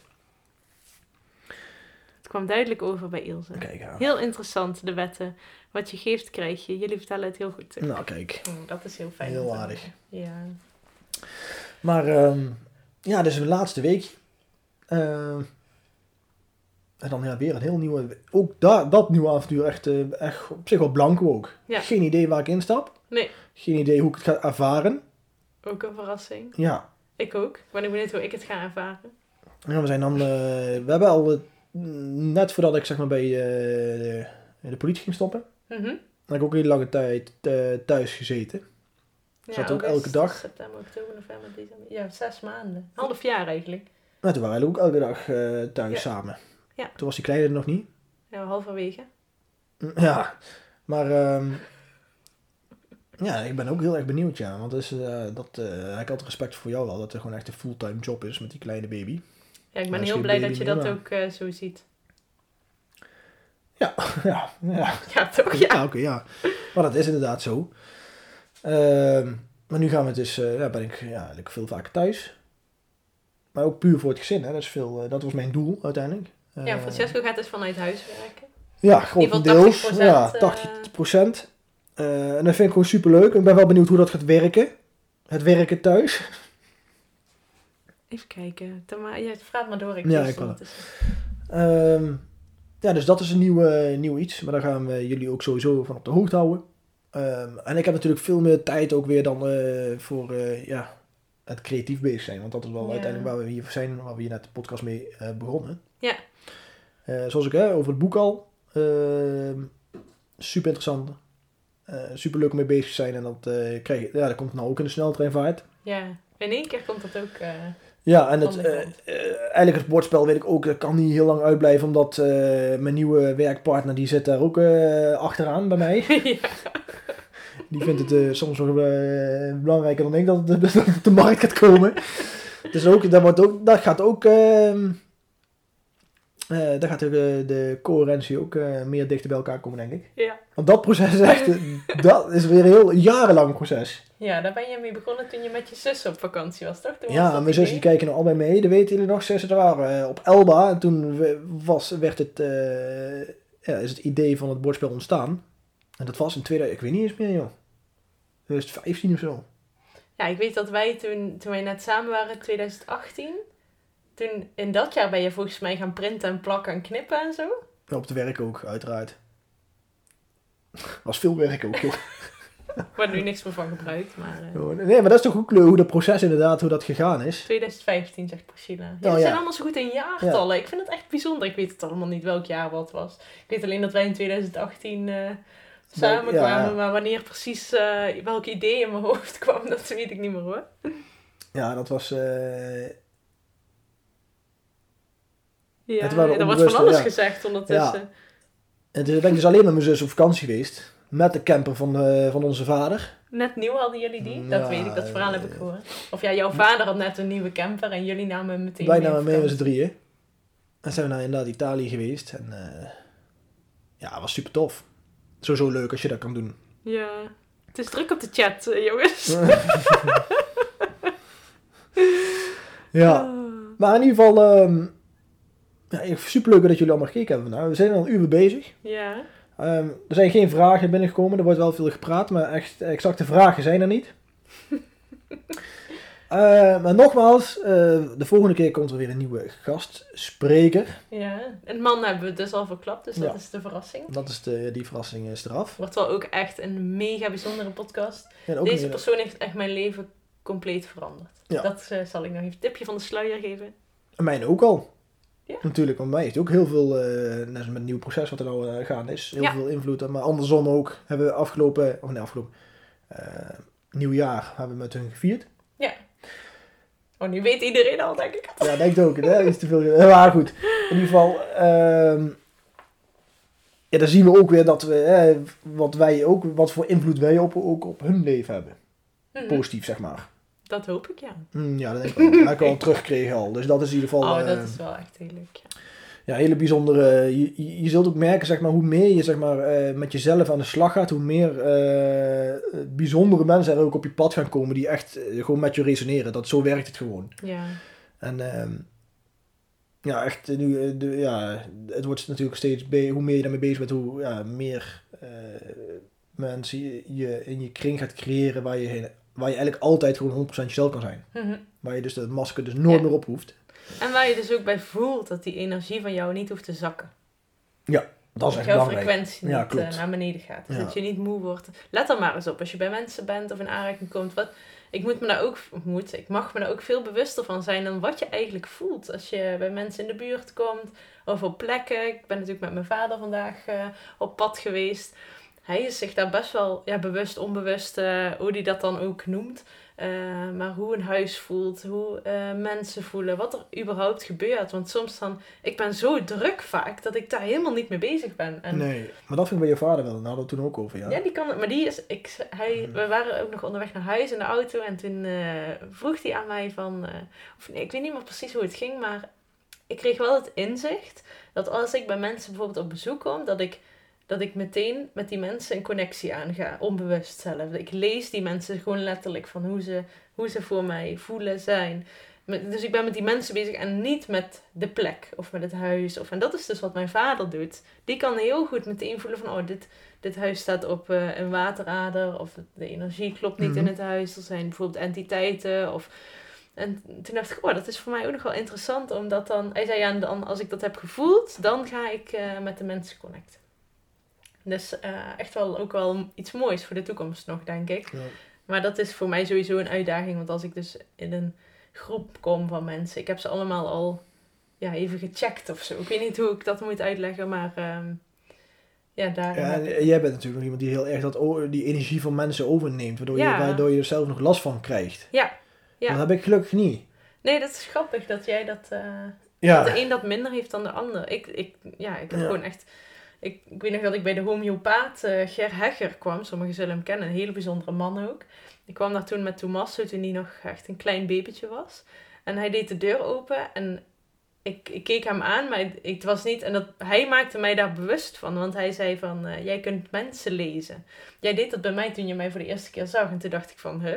Het kwam duidelijk over bij Ilse. Kijk, ja. Heel interessant, de wetten. Wat je geeft, krijg je. Jullie vertellen het heel goed. Nou, kijk. Oh, dat is heel fijn. Heel aardig. Ja. Maar, ehm, ja, dus de laatste week. Ehm, En dan ja, weer een heel nieuwe... Ook da, dat nieuwe avontuur echt, eh, echt op zich wel blanco ook. Ja. Geen idee waar ik instap. Nee. Geen idee hoe ik het ga ervaren. Ook een verrassing. Ja. Ik ook. Ik ben benieuwd hoe ik het ga ervaren. ja we zijn dan... eh, we hebben al... net voordat ik zeg maar bij eh, de, de politie ging stoppen... Mhm. heb ik ook hele lange tijd eh, thuis gezeten. Ja, Zat ook elke dag? September, oktober, november, december. Ja, zes maanden. Half jaar eigenlijk. Maar toen waren we ook elke dag eh, thuis Ja. samen. Ja. Toen was die kleine er nog niet. Ja, halverwege. Ja, maar ehm, ja, ik ben ook heel erg benieuwd, ja. Want dus, dat, ik had respect voor jou wel, dat het gewoon echt een fulltime job is met die kleine baby. Ja, ik ben heel blij dat je dat ook eh, zo ziet. Ja, <laughs> ja, ja. Ja, toch? Ja, Ja. oké, ja. Maar dat is inderdaad zo. Ehm, maar nu gaan we dus, eh, ja, ben ik ja, eigenlijk veel vaker thuis. Maar ook puur voor het gezin, hè. Dat, is veel, eh, dat was mijn doel uiteindelijk. Ja, Francesco gaat dus vanuit huis werken. Ja, grotendeels. 80%, ja, eh, 80%. Eh, en dat vind ik gewoon super leuk. Ik ben wel benieuwd hoe dat gaat werken. Het werken thuis. Even kijken. Ja, vraag maar door. Ik Ja, ik ondertussen. Ehm, ja, dus dat is een nieuw, nieuw iets. Maar daar gaan we jullie ook sowieso van op de hoogte houden. Ehm, en ik heb natuurlijk veel meer tijd ook weer dan eh, voor eh, ja, het creatief bezig zijn. Want dat is wel Ja. uiteindelijk waar we hier zijn, waar we hier net de podcast mee eh, begonnen. Ja. Zoals ik, hè, over het boek al. Ehm, super interessant. Super leuk om mee bezig te zijn. En dat, krijg je, ja, dat komt nou ook in de sneltreinvaart. Ja, in één keer komt dat ook. Ja, en het, eh, eh, eigenlijk het bordspel weet ik ook, dat kan niet heel lang uitblijven, omdat eh, mijn nieuwe werkpartner, die zit daar ook achteraan bij mij. ja. <laughs> <laughs> Die vindt het soms nog belangrijker dan ik dat het, <laughs> dat het op de markt gaat komen. Dus ook, dat, wordt ook, dat gaat ook, eh, daar gaat de, de coherentie ook eh, meer dichter bij elkaar komen, denk ik. Ja. Want dat proces is echt, <laughs> dat is weer een heel jarenlang proces. ja, daar ben je mee begonnen toen je met je zus op vakantie was, toch? Toen Ja, mijn zus die idee. kijken nog allebei mee. Dat weten jullie nog. Ze waren eh, op Elba. En toen was, werd het, ja, is het idee van het bordspel ontstaan. En dat was in 2000, ik weet niet eens meer joh. 2015 of zo. Ja, ik weet dat wij toen, toen wij net samen waren, 2018. Toen, in dat jaar ben je volgens mij gaan printen en plakken en knippen en zo. Ja, op het werk ook, uiteraard. Was veel werk ook. <laughs> Waar nu niks meer van gebruikt, maar... eh, Nee, maar dat is toch ook leuk hoe dat proces inderdaad, hoe dat gegaan is. 2015, zegt Priscilla. Ja, Oh, we zijn ja. allemaal zo goed in jaartallen. Ik vind het echt bijzonder. Ik weet het allemaal niet welk jaar wat was. Ik weet alleen dat wij in 2018 eh samenkwamen. ja. Maar wanneer precies uh, welk idee in mijn hoofd <laughs> kwam, dat weet ik niet meer hoor. Ja, dat was... Ja, er wordt van alles ja. gezegd ondertussen. Ja. En toen ben ik dus alleen met mijn zus op vakantie geweest. Met de camper van, uh, van onze vader. Net nieuw hadden jullie die? Dat weet ik, dat verhaal heb ik eh, gehoord. Of ja, jouw vader had net een nieuwe camper en jullie namen hem meteen Wij namen mee met z'n drieën. En zijn we naar inderdaad Italië geweest. En uh, ja, het was super tof. Sowieso leuk als je dat kan doen. Ja, het is druk op de chat, eh, jongens. <laughs> <laughs> ja, maar in ieder geval... Um, ja, super leuk dat jullie allemaal gekeken hebben vandaag. We zijn al een uur bezig. Ja. Um, er zijn geen vragen binnengekomen. Er wordt wel veel gepraat, maar echt exacte vragen zijn er niet. uh, <laughs> maar nogmaals, uh, de volgende keer komt er weer een nieuwe gastspreker. Ja, een man hebben we dus al verklapt, dus dat Ja. is de verrassing. Dat is de, die verrassing is eraf. Wordt wel ook echt een mega bijzondere podcast. Deze weer- persoon heeft echt mijn leven compleet veranderd. Ja. Dat eh, zal ik nog even een tipje van de sluier geven. En Mijn ook al. Ja. Natuurlijk, want mij heeft ook heel veel, eh, net als met het nieuwe proces wat er nou eh, gaande is, heel Ja. veel invloed. Maar andersom ook hebben we afgelopen, of nee, afgelopen, eh, nieuwjaar hebben we met hun gevierd. Oh, nu weet iedereen al, denk ik. Ja, denk ik ook. Hè? Iets te veel. Ja, <laughs> Maar goed, in ieder geval, ehm ja, dan zien we ook weer dat we, hè, wat wij ook, wat voor invloed wij op, ook op hun leven hebben. Mhm. Positief, zeg maar. Dat hoop ik, ja. Hm, ja, dat denk ik wel. Dat heb ik al teruggekregen al. Dus dat is in ieder geval... Oh, eh, dat is wel echt heel leuk, ja. Ja, hele bijzondere. Je, je, je zult ook merken, zeg maar, hoe meer je zeg maar, eh, met jezelf aan de slag gaat, hoe meer eh, bijzondere mensen er ook op je pad gaan komen die echt eh, gewoon met je resoneren. Dat, zo werkt het gewoon. Ja, En ehm, ja, echt, eh, nu, eh, de, ja, het wordt natuurlijk steeds, hoe meer je daarmee bezig bent, hoe ja, meer eh, mensen je, je in je kring gaat creëren waar je heen waar je eigenlijk altijd gewoon 100% jezelf kan zijn. Mhm. Waar je dus dat masker dus nooit Ja. meer op hoeft. En waar je dus ook bij voelt dat die energie van jou niet hoeft te zakken. Dat is dat echt jouw belangrijk. frequentie Ja, niet eh, naar beneden gaat. Dus Ja. dat je niet moe wordt. Let er maar eens op. Als je bij mensen bent of in aanraking komt. Wat, ik moet me daar ook, moet, ik mag me daar ook veel bewuster van zijn dan wat je eigenlijk voelt. Als je bij mensen in de buurt komt of op plekken. Ik ben natuurlijk met mijn vader vandaag eh, op pad geweest. Hij is zich daar best wel ja, bewust, onbewust, eh, hoe hij dat dan ook noemt. Eh, maar hoe een huis voelt, hoe eh, mensen voelen, wat er überhaupt gebeurt. Want soms dan, ik ben zo druk vaak dat ik daar helemaal niet mee bezig ben. En Nee, maar dat vind ik bij je vader wel. Daar hadden we toen ook over, ja. ja, die kan. Maar die is. Ik, hij, Mhm. we waren ook nog onderweg naar huis in de auto. En toen vroeg hij aan mij van. of nee, ik weet niet meer precies hoe het ging. Maar ik kreeg wel het inzicht dat als ik bij mensen bijvoorbeeld op bezoek kom, dat ik, dat ik meteen met die mensen een connectie aanga. Onbewust zelf. Ik lees die mensen gewoon letterlijk van hoe ze, hoe ze voor mij voelen, zijn. Dus ik ben met die mensen bezig en niet met de plek of met het huis. Of, en dat is dus wat mijn vader doet. Die kan heel goed meteen voelen van, oh, dit, dit huis staat op eh, een waterader. Of de energie klopt niet in Mhm. het huis. Er zijn bijvoorbeeld entiteiten. Of... En toen dacht ik, oh, dat is voor mij ook nog wel interessant. Omdat dan, hij zei, ja, dan, als ik dat heb gevoeld, dan ga ik eh, met de mensen connecten. Dus eh, echt wel ook wel iets moois voor de toekomst nog, denk ik. Ja. Maar dat is voor mij sowieso een uitdaging. Want als ik dus in een groep kom van mensen. Ik heb ze allemaal al ja, even gecheckt of zo. Ik weet niet hoe ik dat moet uitleggen. Maar ehm, ja, daar... Ja, en jij bent natuurlijk nog iemand die heel erg dat, die energie van mensen overneemt. Waardoor, Ja. je, waardoor je er zelf nog last van krijgt. Ja, ja. Dat heb ik gelukkig niet. Nee, dat is grappig dat jij dat... eh, Ja. Dat de een dat minder heeft dan de ander. Ik, ik, ja, ik heb Ja. gewoon echt... Ik, ik weet nog dat ik bij de homeopaat eh, Ger Hegger kwam. Sommigen zullen hem kennen. Een hele bijzondere man ook. Ik kwam daar toen met Tommaso toen hij nog echt een klein babytje was. En hij deed de deur open en ik, ik keek hem aan, maar het, het was niet... En dat, hij maakte mij daar bewust van. Want hij zei van, eh, jij kunt mensen lezen. Jij deed dat bij mij toen je mij voor de eerste keer zag. En toen dacht ik van, huh?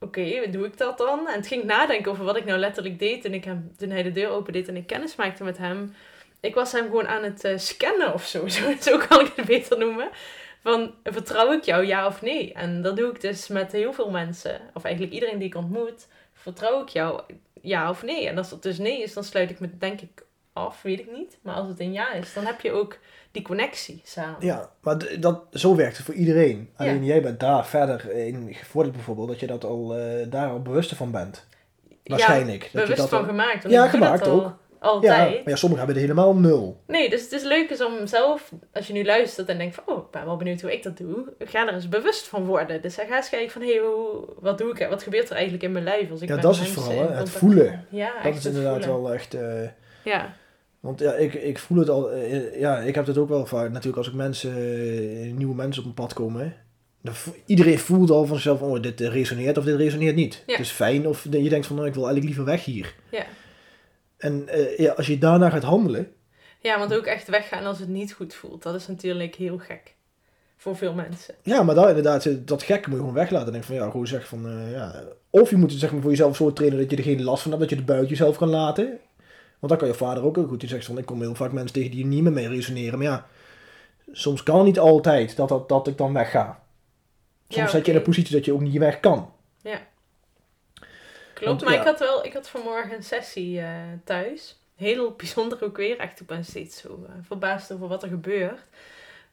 Oké, hoe doe ik dat dan? En het ging nadenken over wat ik nou letterlijk deed. En ik hem, toen hij de deur opendeed en ik kennis maakte met hem. Ik was hem gewoon aan het eh, scannen of zo. <laughs> zo. Zo kan ik het beter noemen. Van, vertrouw ik jou, ja of nee? En dat doe ik dus met heel veel mensen. Of eigenlijk iedereen die ik ontmoet. Vertrouw ik jou, ja of nee? En als het dus nee is, dan sluit ik me denk ik af, weet ik niet. Maar als het een ja is, dan heb je ook die connectie samen. Ja, maar dat, zo werkt het voor iedereen. Alleen jij bent daar verder in gevorderd bijvoorbeeld, dat je dat al, eh, daar al bewuster van bent. Waarschijnlijk. dat je bewust dat van al- gemaakt. Ja, dat gemaakt al ook. Altijd. Ja, maar ja, sommigen hebben er helemaal nul. Nee, dus het is leuk is om zelf, als je nu luistert en denkt van, oh, ik ben wel benieuwd hoe ik dat doe, ga er eens bewust van worden. Dus ga eens kijken van, hé, hey, hoe, wat doe ik, wat gebeurt er eigenlijk in mijn lijf als ik Ja, dat is vooral, hè, het voelen. Ja, Dat is inderdaad voelen. wel echt... eh, Ja, want ja, ik, ik voel het al... eh, ja, ik heb het ook wel vaak. Natuurlijk als ik mensen, eh, nieuwe mensen op een pad komen... Dan vo- iedereen voelt al van zichzelf, oh, dit resoneert of dit resoneert niet. Ja. Het is fijn of je denkt van, nou, ik wil eigenlijk liever weg hier. ja. En eh, ja, als je daarna gaat handelen, ja, want ook echt weggaan als het niet goed voelt, dat is natuurlijk heel gek. Voor veel mensen. Ja, maar daar inderdaad, eh, dat gekke moet je gewoon weglaten. En denk van ja, gewoon zeg van eh, ja. Of je moet het zeg maar voor jezelf zo trainen dat je er geen last van hebt, dat je het buiten jezelf kan laten. Want dan kan je vader ook heel goed. Die zegt van ik kom heel vaak mensen tegen die niet meer mee resoneren. Maar ja, soms kan het niet altijd dat, dat, dat ik dan wegga. Soms Ja, zet je in een positie dat je ook niet weg kan. Klopt, maar ja. ik had wel, ik had vanmorgen een sessie eh, thuis. Heel bijzonder ook weer. Echt, ik ben steeds zo eh, verbaasd over wat er gebeurt.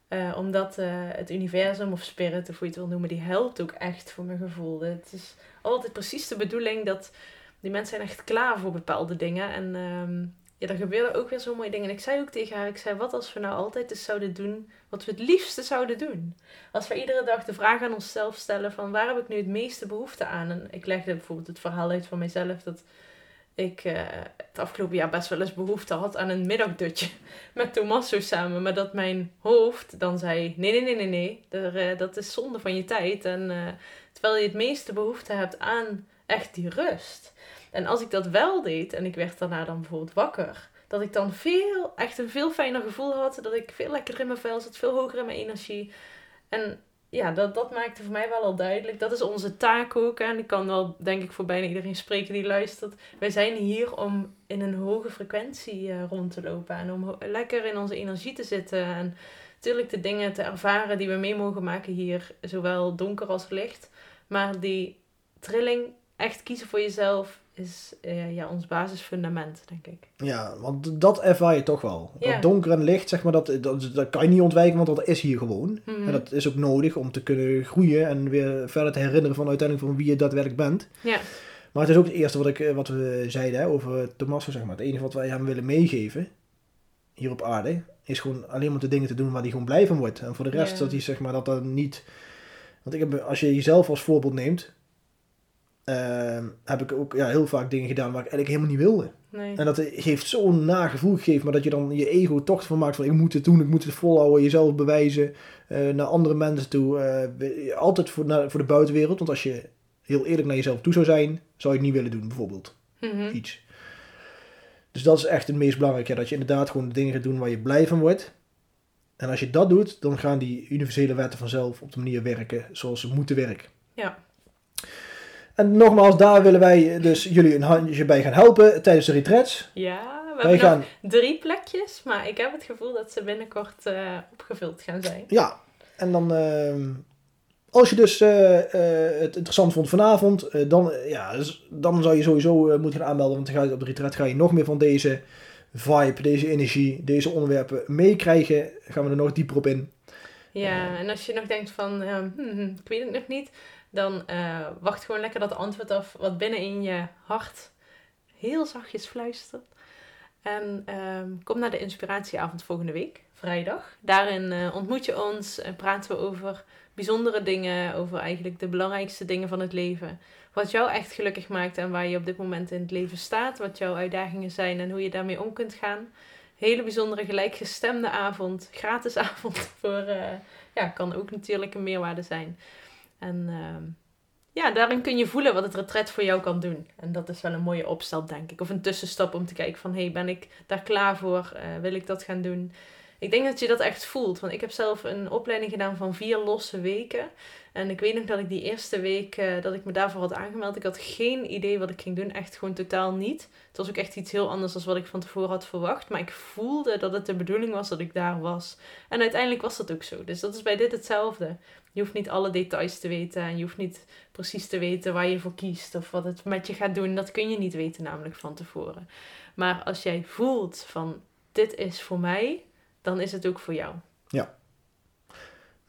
Eh, omdat het universum of spirit, of hoe je het wil noemen, die helpt ook echt voor mijn gevoel. Het is altijd precies de bedoeling dat die mensen zijn echt klaar voor bepaalde dingen. En ehm, ja, er gebeuren ook weer zo mooie dingen. En ik zei ook tegen haar, ik zei, wat als we nou altijd eens zouden doen wat we het liefste zouden doen? Als we iedere dag de vraag aan onszelf stellen van waar heb ik nu het meeste behoefte aan? En ik legde bijvoorbeeld het verhaal uit van mijzelf dat ik eh, het afgelopen jaar best wel eens behoefte had aan een middagdutje <laughs> met Tommaso samen. Maar dat mijn hoofd dan zei, nee, nee, nee, nee, nee, eh, dat is zonde van je tijd. En eh, terwijl je het meeste behoefte hebt aan echt die rust. En als ik dat wel deed en ik werd daarna dan bijvoorbeeld wakker, dat ik dan veel, echt een veel fijner gevoel had. Dat ik veel lekkerder in mijn vel zat, veel hoger in mijn energie. En ja, dat, dat maakte voor mij wel al duidelijk. Dat is onze taak ook. En ik kan wel, denk ik, voor bijna iedereen spreken die luistert. Wij zijn hier om in een hoge frequentie eh, rond te lopen. En om lekker in onze energie te zitten. En natuurlijk de dingen te ervaren die we mee mogen maken hier. Zowel donker als licht. Maar die trilling, echt kiezen voor jezelf, is eh, ja, ons basisfundament, denk ik. Ja, want dat ervaar je toch wel. Ja. Dat donker en licht, zeg maar, dat, dat, dat kan je niet ontwijken, want dat is hier gewoon. Mhm. En dat is ook nodig om te kunnen groeien en weer verder te herinneren van uiteindelijk van wie je daadwerkelijk bent. Ja, Maar het is ook het eerste wat, ik, eh, wat we zeiden hè, over Tommaso, zeg maar. Het enige wat wij hem willen meegeven, hier op aarde, is gewoon alleen maar de dingen te doen waar hij gewoon blij van wordt. En voor de rest Ja. dat hij, zeg maar, dat dan niet... Want ik heb, als je jezelf als voorbeeld neemt, ehm, heb ik ook ja, heel vaak dingen gedaan waar ik eigenlijk helemaal niet wilde. nee. En dat geeft zo'n nagevoel gegeven, maar dat je dan je ego toch van maakt van ik moet het doen, ik moet het volhouden, jezelf bewijzen eh, naar andere mensen toe. eh, altijd voor, naar, voor de buitenwereld, want als je heel eerlijk naar jezelf toe zou zijn, zou je het niet willen doen, bijvoorbeeld. Mhm. Iets. Dus dat is echt het meest belangrijke, dat je inderdaad gewoon de dingen gaat doen waar je blij van wordt. En als je dat doet, dan gaan die universele wetten vanzelf op de manier werken zoals ze moeten werken. Ja. En nogmaals, daar willen wij dus jullie een handje bij gaan helpen tijdens de retreats. Ja, we Wij hebben gaan, nog drie plekjes, maar ik heb het gevoel dat ze binnenkort eh, opgevuld gaan zijn. ja, en dan, ehm, als je dus eh, eh, het interessant vond vanavond, dan, ja, dus dan zou je sowieso moeten gaan aanmelden, want dan ga je op de retreat ga je nog meer van deze vibe, deze energie, deze onderwerpen meekrijgen. Gaan we er nog dieper op in. Ja, en als je nog denkt van, ehm, hm, hm, ik weet het nog niet, dan eh, wacht gewoon lekker dat antwoord af wat binnen in je hart heel zachtjes fluistert. En ehm, kom naar de inspiratieavond volgende week, vrijdag. Daarin eh, ontmoet je ons en praten we over bijzondere dingen, over eigenlijk de belangrijkste dingen van het leven. Wat jou echt gelukkig maakt en waar je op dit moment in het leven staat, wat jouw uitdagingen zijn en hoe je daarmee om kunt gaan. Hele bijzondere gelijkgestemde avond, gratis avond voor, eh, ja, kan ook natuurlijk een meerwaarde zijn. En ehm, ja, daarin kun je voelen wat het retret voor jou kan doen. En dat is wel een mooie opstap, denk ik. Of een tussenstap om te kijken van, hey, ben ik daar klaar voor? Eh, wil ik dat gaan doen? Ik denk dat je dat echt voelt. Want ik heb zelf een opleiding gedaan van vier losse weken. En ik weet nog dat ik die eerste week eh, dat ik me daarvoor had aangemeld. Ik had geen idee wat ik ging doen. Echt gewoon totaal niet. Het was ook echt iets heel anders dan wat ik van tevoren had verwacht. Maar ik voelde dat het de bedoeling was dat ik daar was. En uiteindelijk was dat ook zo. Dus dat is bij dit hetzelfde. Je hoeft niet alle details te weten. En je hoeft niet precies te weten waar je voor kiest. Of wat het met je gaat doen. Dat kun je niet weten namelijk van tevoren. Maar als jij voelt van dit is voor mij. Dan is het ook voor jou.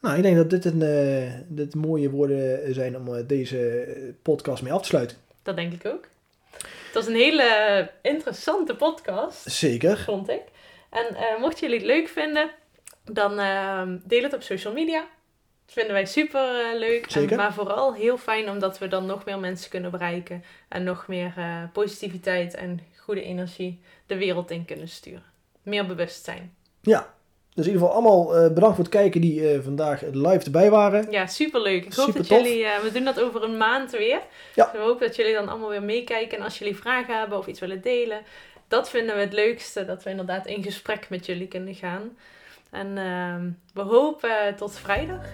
Nou, ik denk dat dit, een, eh, dit mooie woorden zijn om eh, deze podcast mee af te sluiten. Dat denk ik ook. Het was een hele interessante podcast. Zeker. vond ik. En eh, mochten jullie het leuk vinden, dan ehm, deel het op social media. Dat vinden wij super leuk. Zeker. En, maar vooral heel fijn omdat we dan nog meer mensen kunnen bereiken. En nog meer positiviteit en goede energie de wereld in kunnen sturen. Meer bewustzijn. Ja. Dus in ieder geval allemaal eh, bedankt voor het kijken die eh, vandaag live erbij waren. Ja, super leuk. Ik hoop dat jullie, eh, we doen dat over een maand weer. Ja. We hopen dat jullie dan allemaal weer meekijken. En als jullie vragen hebben of iets willen delen, dat vinden we het leukste. Dat we inderdaad in gesprek met jullie kunnen gaan. En ehm, we hopen tot vrijdag,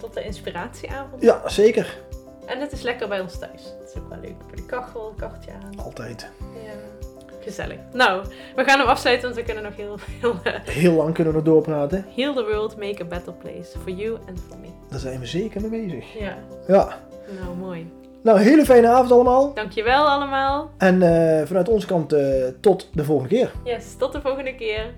tot de inspiratieavond. Ja, zeker. En het is lekker bij ons thuis. Het is ook wel leuk. Voor de kachel, kacheltje aan. Altijd. Ja. Gezellig. Nou, we gaan hem afsluiten, want we kunnen nog heel veel. eh, Heel lang kunnen we nog doorpraten. Heal the world, make a better place. For you and for me. Daar zijn we zeker mee bezig. Ja, Ja. nou mooi. Nou, hele fijne avond allemaal. Dankjewel allemaal. En eh, vanuit onze kant eh, tot de volgende keer. Yes, tot de volgende keer.